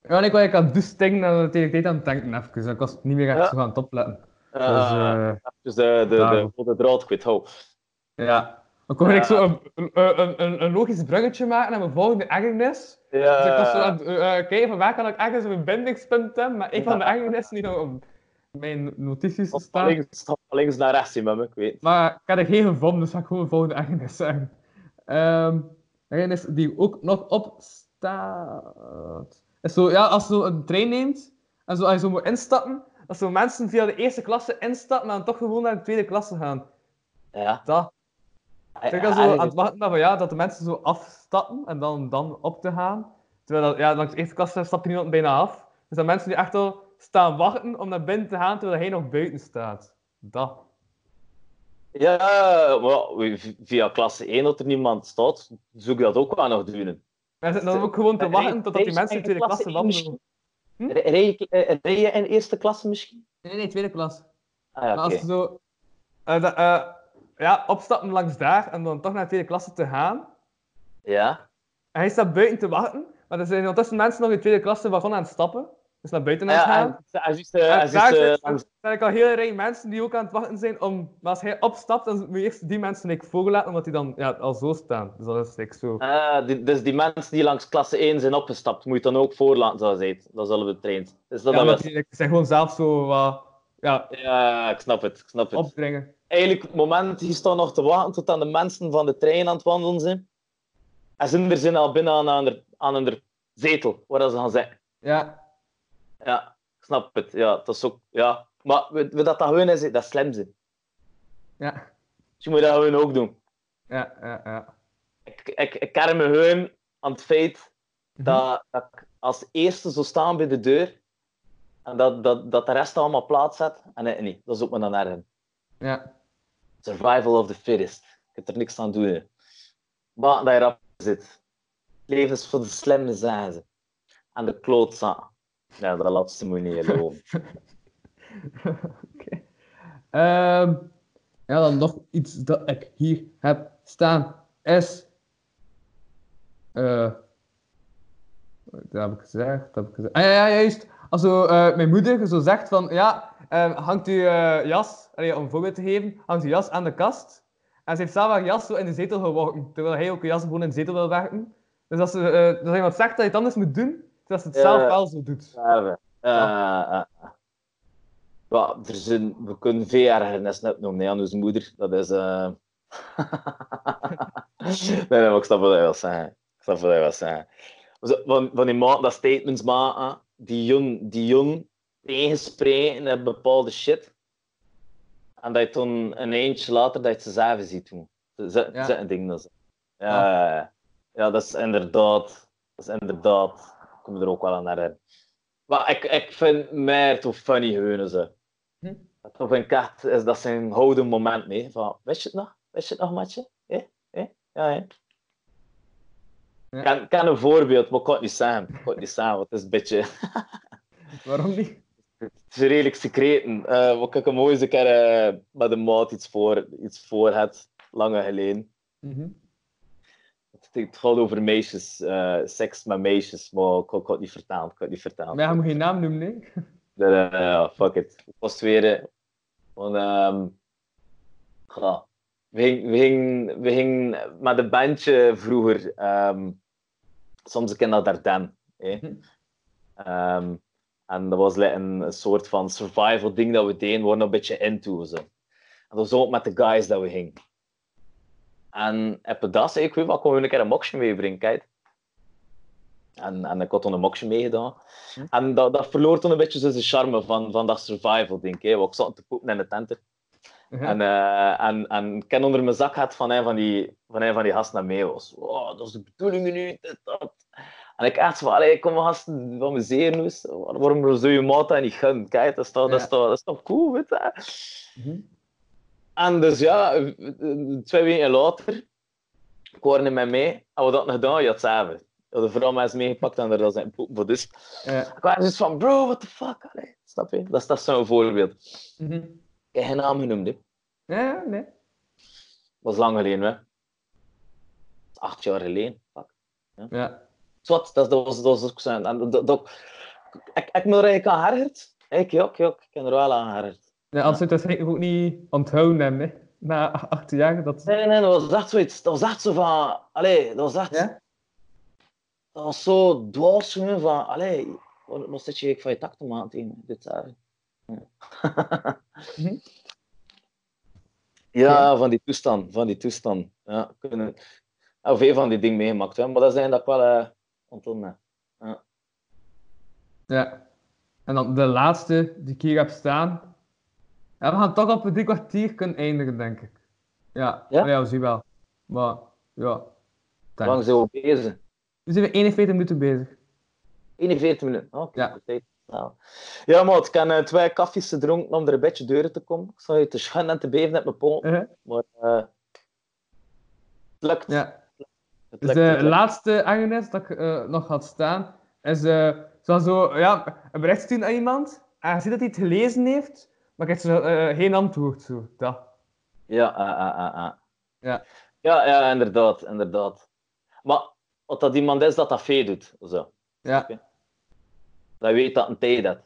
Ja, ik was eigenlijk aan het doestingen en tegen tijd aan het denken even. Ik was niet meer echt Ja. zo gaan het opletten. Dus, eh, dus de, de, de, de, draad kwijt, hou. ja. Dan kon ik zo een, een, een, een, een logisch bruggetje maken naar mijn volgende ergernis. Ja, Dus ik was zo aan het eh, kijken van waar kan ik ergens een bindingspunt hebben, maar een van de ergernissen die nog op mijn notities van staan. links, links naar rechts zien met me, ik weet. Maar ik had er geen gevonden, dus ga ik gewoon de volgende ergernis zeggen. Ehm ergernis die ook nog op staat. Is zo, ja, als je zo een trein neemt en zo, als je zo moet instappen, dat zo mensen via de eerste klasse instappen en dan toch gewoon naar de tweede klasse gaan. Ja. Dat. Ik was zo aan het wachten van, ja, dat de mensen zo afstappen en dan, dan op te gaan. Terwijl dat, ja, langs de eerste klasse stapt niemand bijna af. Dus dat mensen die echt al staan wachten om naar binnen te gaan terwijl hij nog buiten staat. Dat. Ja, maar via klasse 1 dat er niemand staat, zoek je dat ook wel nog doen. Wij zitten dan ook gewoon te wachten totdat die mensen in de tweede klasse wandelen. Hm? Rij je, eh, in eerste klasse misschien? Nee, nee, tweede klas. Ah ja, Maar als je zo... eh, eh, ja, opstappen langs daar en dan toch naar de tweede klasse te gaan. Ja. En hij staat buiten te wachten. Maar er zijn ondertussen mensen nog in de tweede klasse wagon aan het stappen. Dus naar buiten aan het gaan. Ja, en En daar zijn, langs- zijn ik al heel rij mensen die ook aan het wachten zijn om... Maar als hij opstapt, dan moet je eerst die mensen like, voorlaten, omdat die dan ja, al zo staan. Dus dat is zo... Ah, die, dus die mensen die langs klasse 1 zijn opgestapt, moet je dan ook voorlaten, zoals hij. Dat zullen we trainen. Dus dat Ja, die like, zijn gewoon zelf zo wat... Ja, ja, ik snap het. Ik snap het. opdringen. Eigenlijk, het moment die staan nog te wachten tot aan de mensen van de trein aan het wandelen zijn. En ze er zijn al binnen aan, aan, hun- aan hun zetel, waar ze gaan zitten. Ja, Ja, ik snap het. Ja, dat is ook... Ja. Maar weet dat dat gewoon is, dat is slim zijn. ja, Dus je moet dat gewoon ook doen. ja, ja, ja. Ik, ik, ik me gewoon aan het feit Mhm. dat, dat ik als eerste zou staan bij de deur en dat, dat, dat de rest allemaal plaats zet en ik niet. Dat is ook me dan ergen. Ja, Survival of the fittest. Je kunt er niks aan doen. hè. Maar dat je rap zit. Het leven is voor de slimme, zeggen ze. En de klootzak. Ja, dat laatste moet niet. Oké. Ehm, ja, dan nog iets dat ik hier heb staan is. eh dat heb ik gezegd. Heb ik gezegd. Ah ja, juist. Als zo, eh, mijn moeder zo zegt van ja, eh, hangt uw eh, jas, om een voorbeeld te geven, hangt uw jas aan de kast. En ze heeft zelf haar jas zo in de zetel geworpen, terwijl hij ook een jas gewoon in de zetel wil werken. Dus als, ze, als iemand zegt dat je het anders moet doen, terwijl ze het Ja. zelf wel zo doet. Ja, we- eh, eh, eh. Ja, er zijn, we kunnen veel ergernissen opnoemen nee, aan onze moeder. Dat is... eh nee, nee, maar ik snap wat hij wil zeggen. Ik snap wat hij wil zeggen. Van, van die maat dat statements maken, die jong, die jong tegenspreken op bepaalde shit. En dat je dan een eentje later dat je ze zelf ziet doen. Dat is Ja. een ding. Dat ja, ja, ja. ja, dat is inderdaad... Dat is inderdaad... Ik kom er ook wel aan herinneren. Maar ik, ik vind mij toch funny zo. Hm? Dat vind ik echt, is dat zijn gouden moment mee. Van, wist je het nog? Wist je het nog, matje? Eh? Eh? Ja, hè? Ja. Ik ken- Ik ken een voorbeeld, maar ik kan het niet zeggen. Ik kan het niet zeggen, want het is een beetje... Waarom niet? Het is redelijk secreten. Eh wat ik hem ooit eens een keer eh, met een maat iets voor, iets voor had, lange geleden. Mhm. Het, het gaat over meisjes, eh, seks met meisjes, maar ik kan het niet vertellen. Ik het niet vertellen. Maar je moet geen naam noemen, nee? Dat, eh, fuck it. Ik was weer. eh, Want, ehm, ja, we, gingen, we, gingen, we gingen met een bandje vroeger. ehm, soms een keer naar Dardenne. hè. Hm. Ehm, en dat was like een, een soort van survival ding dat we deden, we waren een beetje into. Zo. En dat was ook met de guys dat we gingen. En heb dat zei ik, weet kon een keer een moksje meebrengen, kijk. En, en ik had toen een moksje meegedaan. Hm. En dat, dat verloor toen een beetje zo de charme van, van dat survival, denk ik. Want ik zat te poepen in de tenten. Mhm. En, eh, en, en ik ken onder mijn zak had van een van die, van een van die gasten naar mee was. Wow, dat is de bedoeling nu, dit, dat. En ik echt van, allee, kom gasten van mijn zenuws. Waarom zou je maat dat niet gunnen? Kijk, dat is toch, dat is Ja. toch, dat is toch cool, weet je? Mhm. En dus ja, eh, twee weken later, ik hoorde met mij, en we dat nog gedaan, ja, hetzelfde. Ja, de vrouw mij is meegepakt en er was zijn poep voor dus. Ja. Ik was dus van, bro, what the fuck, allee, snap je? Dat is, dat zo'n voorbeeld. Mhm. Ik heb geen naam genoemd, hè. Ja, nee. was lang geleden, hè. Acht jaar geleden. Fuck. Ja. Zwat, dat, dat, was, dat was ook zo. En, dat, dat, ik, ik me er eigenlijk aan herinnerd. Ik, ja, ja, ik ken er wel aan. Ja, anders zou je het waarschijnlijk ook niet onthouden hebben, hè. Na acht jaar, dat... Nee, nee, dat was echt zoiets. Dat was echt zo van... Allee, dat was echt... Ja? Dat was zo dwars van... Allee, wat wat zit je van je tak te maken tegen dit jaar? Ja. Mhm. ja, van die toestand. Van die toestand. Ja, kunnen... Ja, veel van die dingen meegemaakt, hè. Maar dat zijn dat ik wel uh, onthouden. heb. Ja. En dan de laatste die ik hier heb staan. Ja, we gaan toch op drie kwartier kunnen eindigen, denk ik. Ja, Ja? ja? we zien wel. Maar, ja. Hoe lang zijn we bezig? Nu zijn we 41 minuten bezig. 41 minuten. Oké, Ja. Ja, ik heb eh, twee koffies gedronken om er een beetje deuren te komen. Ik zou je te schunnen en te beven met mijn poot. Uh-huh. Maar eh, het lukt. Ja. Het Dus lukt, de het lukt. laatste Agnes dat ik eh, nog had staan, is eh, zo, zo, ja, een bericht sturen aan iemand. En je ziet dat hij het gelezen heeft, maar ik heb zo, eh, geen antwoord. Zo. Dat. Ja, ah, ah, ah, ah. Ja. ja, ja, inderdaad, inderdaad. Maar wat dat iemand is dat dat vee doet, zo. Ja, Dat weet dat een tijd dat.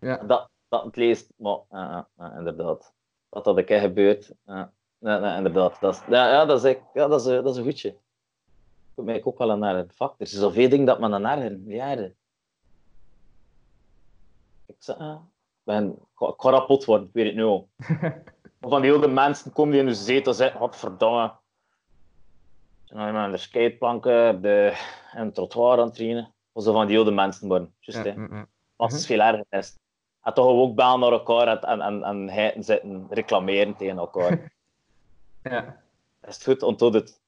ja. Dat, dat het leest, maar ah, inderdaad. Dat dat een keer gebeurt. Ja, nee, nee, inderdaad. Dat is, ja, ja, dat is, ja, dat is, dat is een goedje. Ik moet mij ook wel naar Fuck, er zijn zoveel dingen dat men aan naar jaren. Ik zeg, ben, ik ga, ik ga rapot worden, ik weet het nu al. Van die oude mensen komen die in de zetel zitten. Zijn alleen maar aan de skateplanken, de, en het trottoir aan het trainen. Of zo van die oude mensen worden. Juist, Ja, mm, mm. Dat is veel erger. is. En toch ook bellen naar elkaar en, en, en, en heiten zitten reclameren tegen elkaar. ja. is het goed, onthoud het.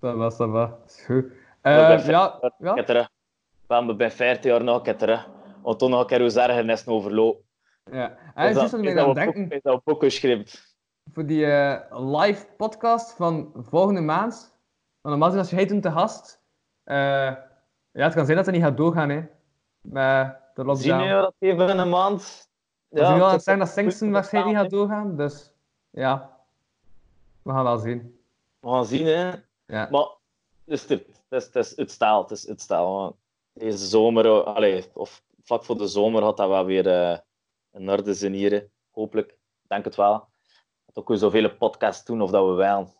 dat was dat. Is goed. Eh, ja, Ik heb. Ik ben bij 15 jaar nog terug. Want toen nog een keer hoe ergernis overlopen. Ja. En Is dat, ik is me aan dat het denken, is dat voor die eh, live podcast van volgende maand. Want normaal als jij toen te gast, eh, ja, het kan zijn dat het niet gaat doorgaan, hè. Met de lockdown. Zien je dat even in een maand? Ja, we zullen het het is zeggen dat Singsten waarschijnlijk niet gaat doorgaan, dus ja. We gaan wel zien. We gaan zien, hè. Ja. Maar dus het, is, het is het stijl, het is het Deze zomer, eh, allee, of vlak voor de zomer, had dat wel weer eh een orde zijn hier. Hopelijk, ik denk het wel. Dat ook weer zoveel podcasts doen, of dat we wel.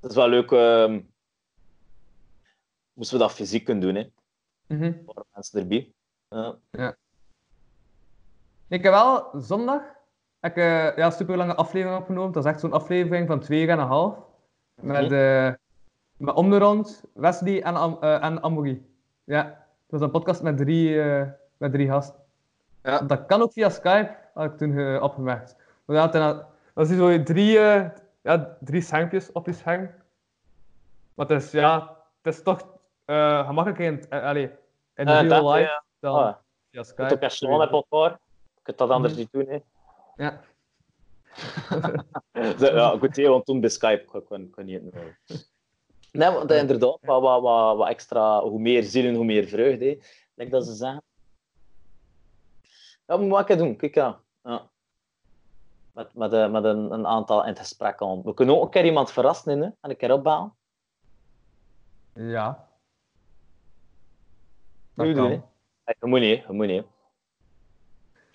Het is wel leuk. ehm moesten we dat fysiek kunnen doen, hè? Mhm. Voor mensen erbij. Ja. Ik heb wel zondag heb ik, eh, ja, een super lange aflevering opgenomen. Dat is echt zo'n aflevering van twee uur en een half. Met, met om de rond Wesley en, Am eh, en Amory. Ja, dat was een podcast met drie, eh, met drie gasten. Ja. Dat kan ook via Skype, had ik toen eh, opgemerkt. Maar dat, dat, dat is zo drie, eh, ja, drie schermpjes op je scherm. Maar het is, ja, het is toch eh, gemakkelijker in, uh, allee, in Eh, real dat, life ja. dan Ah, via het Skype. ook echt snel met elkaar. Ik kan dat anders Mhm. niet doen, hè. Ja. Ja, goed, hè, want toen bij Skype kon, kon niet meer. Nee, want inderdaad, wat, wat, wat, wat extra, hoe meer zielen, hoe meer vreugde. hè. Like dat ze zeggen. Ja, moet wat ik doen, kijk aan. Ja. Met, met, eh, met een, een aantal in het gesprek aan. We kunnen ook een keer iemand verrassen, hè, en een keer opbouwen. Ja. Nu Dat doen, kan. hè. Hey, Je moet niet, je moet niet. hè.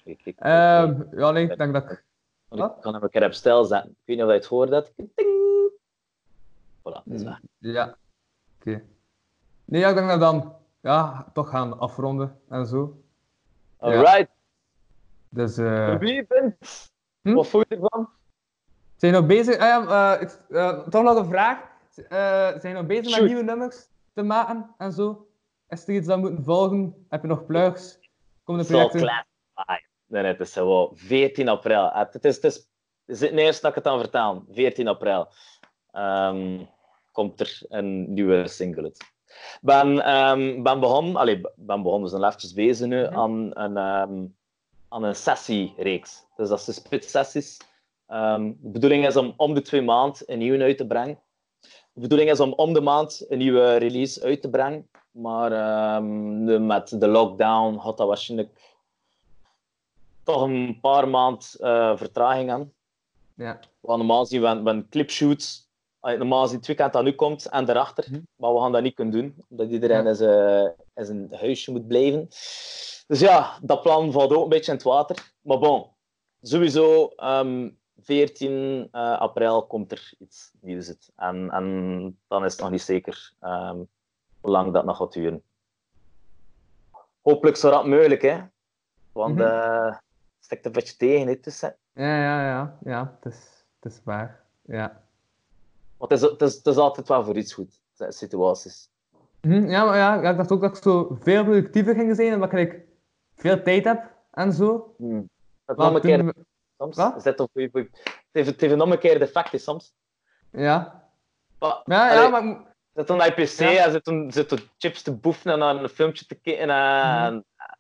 Kijk, kijk, kijk, ja, nee, ik denk dat ik... Ik kan hem een keer op stijl zetten. Ik weet niet of je het hoort. Dat. Ding. Voilà, dat is weg. Ja. Oké. Nee, ja, ik denk dat we dan ja, toch gaan afronden en zo. Ja. Dus eh, Wie bent? Hm? Wat vond je ervan? Zijn je nog bezig? Ah, ja, eh, ik- eh, toch nog een vraag. Eh, zijn je nog bezig Shoot. met nieuwe nummers te maken en zo? Is er iets dat we moeten volgen? Heb je nog plugs? Komen de Zo projecten? klein. Ah, nee, nee, het is zo 14 april. Ah, Het is, het is, het is het dat ik het aan vertel. 14 april ehm, komt er een nieuwe single uit. Ik ben, ehm, ben begonnen, allee, ben begonnen, we zijn eventjes bezig nu, Mhm. aan, een, ehm, aan een sessiereeks. Dus dat zijn split-sessies. Ehm, de bedoeling is om om de twee maanden een nieuwe uit te brengen. De bedoeling is om om de maand een nieuwe release uit te brengen. Maar ehm, de- met de lockdown had dat waarschijnlijk toch een paar maanden eh, vertraging aan. Ja. Want normaal zien we, we clipshoots. Normaal zien het weekend dat nu komt en daarachter. Mhm. Maar we gaan dat niet kunnen doen, omdat iedereen Ja. in, zijn, in zijn huisje moet blijven. Dus ja, dat plan valt ook een beetje in het water. Maar bon, sowieso ehm 14 eh, april komt er iets nieuws uit. En, en dan is het nog niet zeker ehm, hoe lang dat nog gaat duren. Hopelijk zo rap mogelijk, hè. Want eh het stikt een beetje tegen, hè, tussen. Ja, ja, ja. Ja, het is, het is waar. Ja. Want het is, het, is, het is altijd wel voor iets goed, zijn situaties. Mhm, ja, maar ja, ik dacht ook dat ik zo veel productiever ging zijn, omdat ik veel tijd heb en zo. Hmm. Dat Maar een keer, soms. Wat? Is dat goeie- goeie- Het heeft, een keer de effecten soms. Ja. Maar, Ja, ja, allee, maar... Zit dan naar je pc Ja. en zit dan, zit dan chips te boefen en naar een filmpje te kijken. En,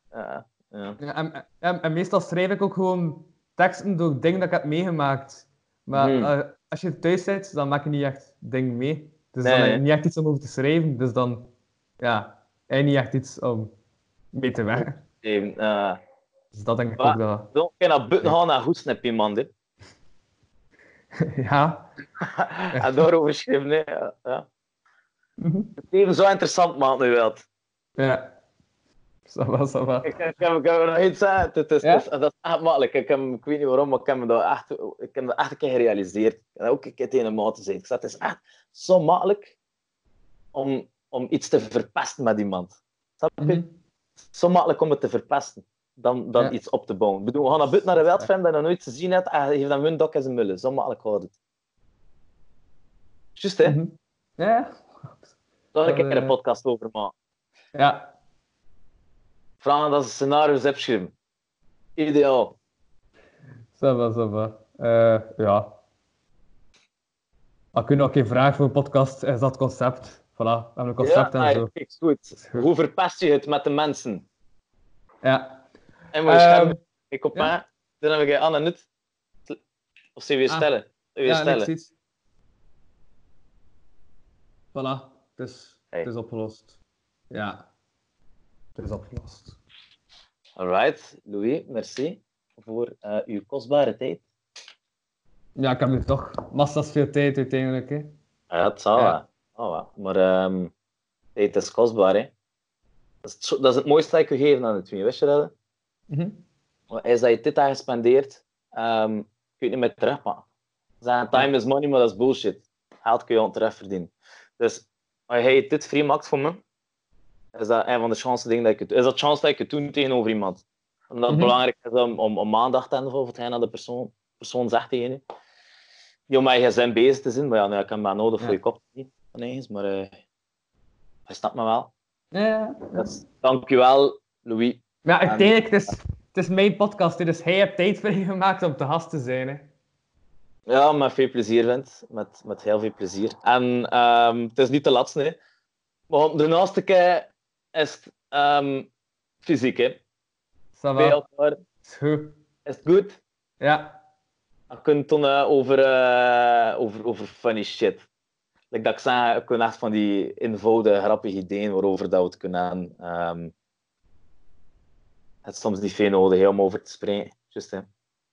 eh, ja. Ja, en, en, en meestal schrijf ik ook gewoon teksten door dingen dat ik heb meegemaakt. Maar Hmm. eh, als je thuis zit, dan maak je niet echt dingen mee. Dus Nee, dan heb je niet echt iets om over te schrijven. Dus dan, ja, je niet echt iets om mee te werken. Even, eh, Dus dat denk ik Maar- ook dat... dan kan je naar buiten gaan en goed snap iemand. Hè. ja. en daarover schrijven. hè. Ja, ja. Mhm. Het leven zo interessant maakt nu wel. Ja. Ça va, ça va. Ik, ik, heb, ik heb er nog iets aan. Het is, Ja? het dat is echt makkelijk. Ik, heb, ik weet niet waarom, maar ik heb me dat echt, ik heb dat echt een keer gerealiseerd. Dat ook een keer tegen een maat gezegd. Ik zei, het is echt zo makkelijk om, om iets te verpesten met iemand. Snap je? Mhm. Zo makkelijk om het te verpesten dan, dan Ja. iets op te bouwen. Ik bedoel, we gaan naar buiten naar een wildfilm dat je nog nooit gezien hebt en geeft hem hun dok en zijn mullen. Zo makkelijk gaat het. Juist, hè? Mhm. Ja. Daar een Dat, keer een eh, podcast over maken. Ja. Vragen dat ze scenario's opschrijven. Ideaal. Ça va. Eh, ja. Als je nog geen vraag voor een podcast, is dat concept. Voilà, we hebben een ja, en zo. kijk, goed. goed. Hoe verpest je het met de mensen? Ja. En moet je Ehm. Ik op ja. mij. Dan heb ik Anne Nut. Of ze weer Ah. stellen? Weer Ja, stellen. Voilà, het is, Hey. het is opgelost. Ja, het is opgelost. Alright, Louis, merci voor eh, uw kostbare tijd. Ja, ik heb nu toch massa's veel tijd uiteindelijk. Hè. Ja, het zal Ja. Oh. Maar ehm tijd is kostbaar, hè. Dat is, het, dat is het mooiste dat ik je geven aan het twee, wist je dat? Mhm. Is dat je dit daar gespendeerd, ehm kun je het niet meer terugpakken. Zeggen, time is money, maar dat is bullshit. Geld kun je al terugverdienen. Dus als jij dit vrij maakt voor me, is dat een van de chance dingen dat ik het Is dat chance dat ik het doe tegenover iemand. Omdat het Mhm. belangrijk is om, om, om aandacht te hebben voor hetgeen dat de persoon, persoon zegt tegen je. Niet om met je zin bezig te zijn, maar ja, nou, ik heb maar nodig voor je kop. Niet, ineens, maar eh je snapt me wel. Ja, Dus, dankjewel, Louis. maar ja, uiteindelijk, het is, het is mijn podcast, dus hij heeft tijd vrijgemaakt om te gast te zijn. Hè. Ja, met veel plezier, Vint. Met, met heel veel plezier. En ehm, het is niet de laatste, hè. Maar de naaste keer is het ehm, fysiek, hè. Bij is goed. Is het goed? Ja, Dan kun je dan eh, over, eh, over, over funny shit. Like dat ik zei, ik echt van die eenvoudige, grappige ideeën waarover dat we het kunnen hebben. Ehm, het is soms niet veel nodig om over te spreken. Just, hè.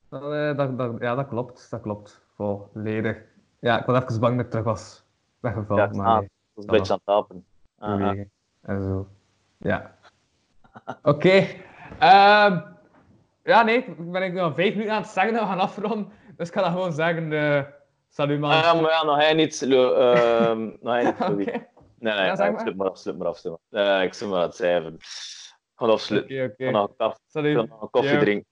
dat, eh, dat, dat, ja, dat klopt. Dat klopt. Volledig. Ja, ik was even bang dat ik terug was weggevallen, Ja, maar nee. Dat is een beetje aan het tapen. Aha. bewegen en zo. Ja. Oké. Ehm, ja, nee, ik ben ik nog vijf minuten aan het zeggen dat we gaan afronden. Dus ik ga dan gewoon zeggen, eh salut man. Ah, maar ja, nog hij niet, ehm, nog hij niet, Louis. Nee, nee, Ja, zeg ja, sluit maar af, sluit maar af. sluit maar. Nee, ik zit maar aan het cijferen. Ik ga afsluiten. oké, Ik oké. ik Salut. ga nog koffie Yo. drinken.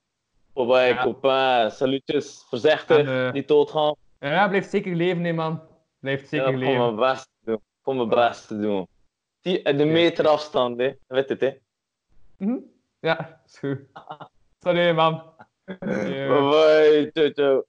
Bye bye, Ja. copain. Salutjes. Voorzichtig. Eh, Niet doodgaan. Ja, blijft zeker leven, nee, man. Blijft Ja, zeker ik leven. ga mijn best doen. Ik ga mijn best doen. Die, de meter afstand, hè. Weet het, hè. Mhm. Ja, is goed. Sorry, man. Ja. Bye bye, ciao, ciao.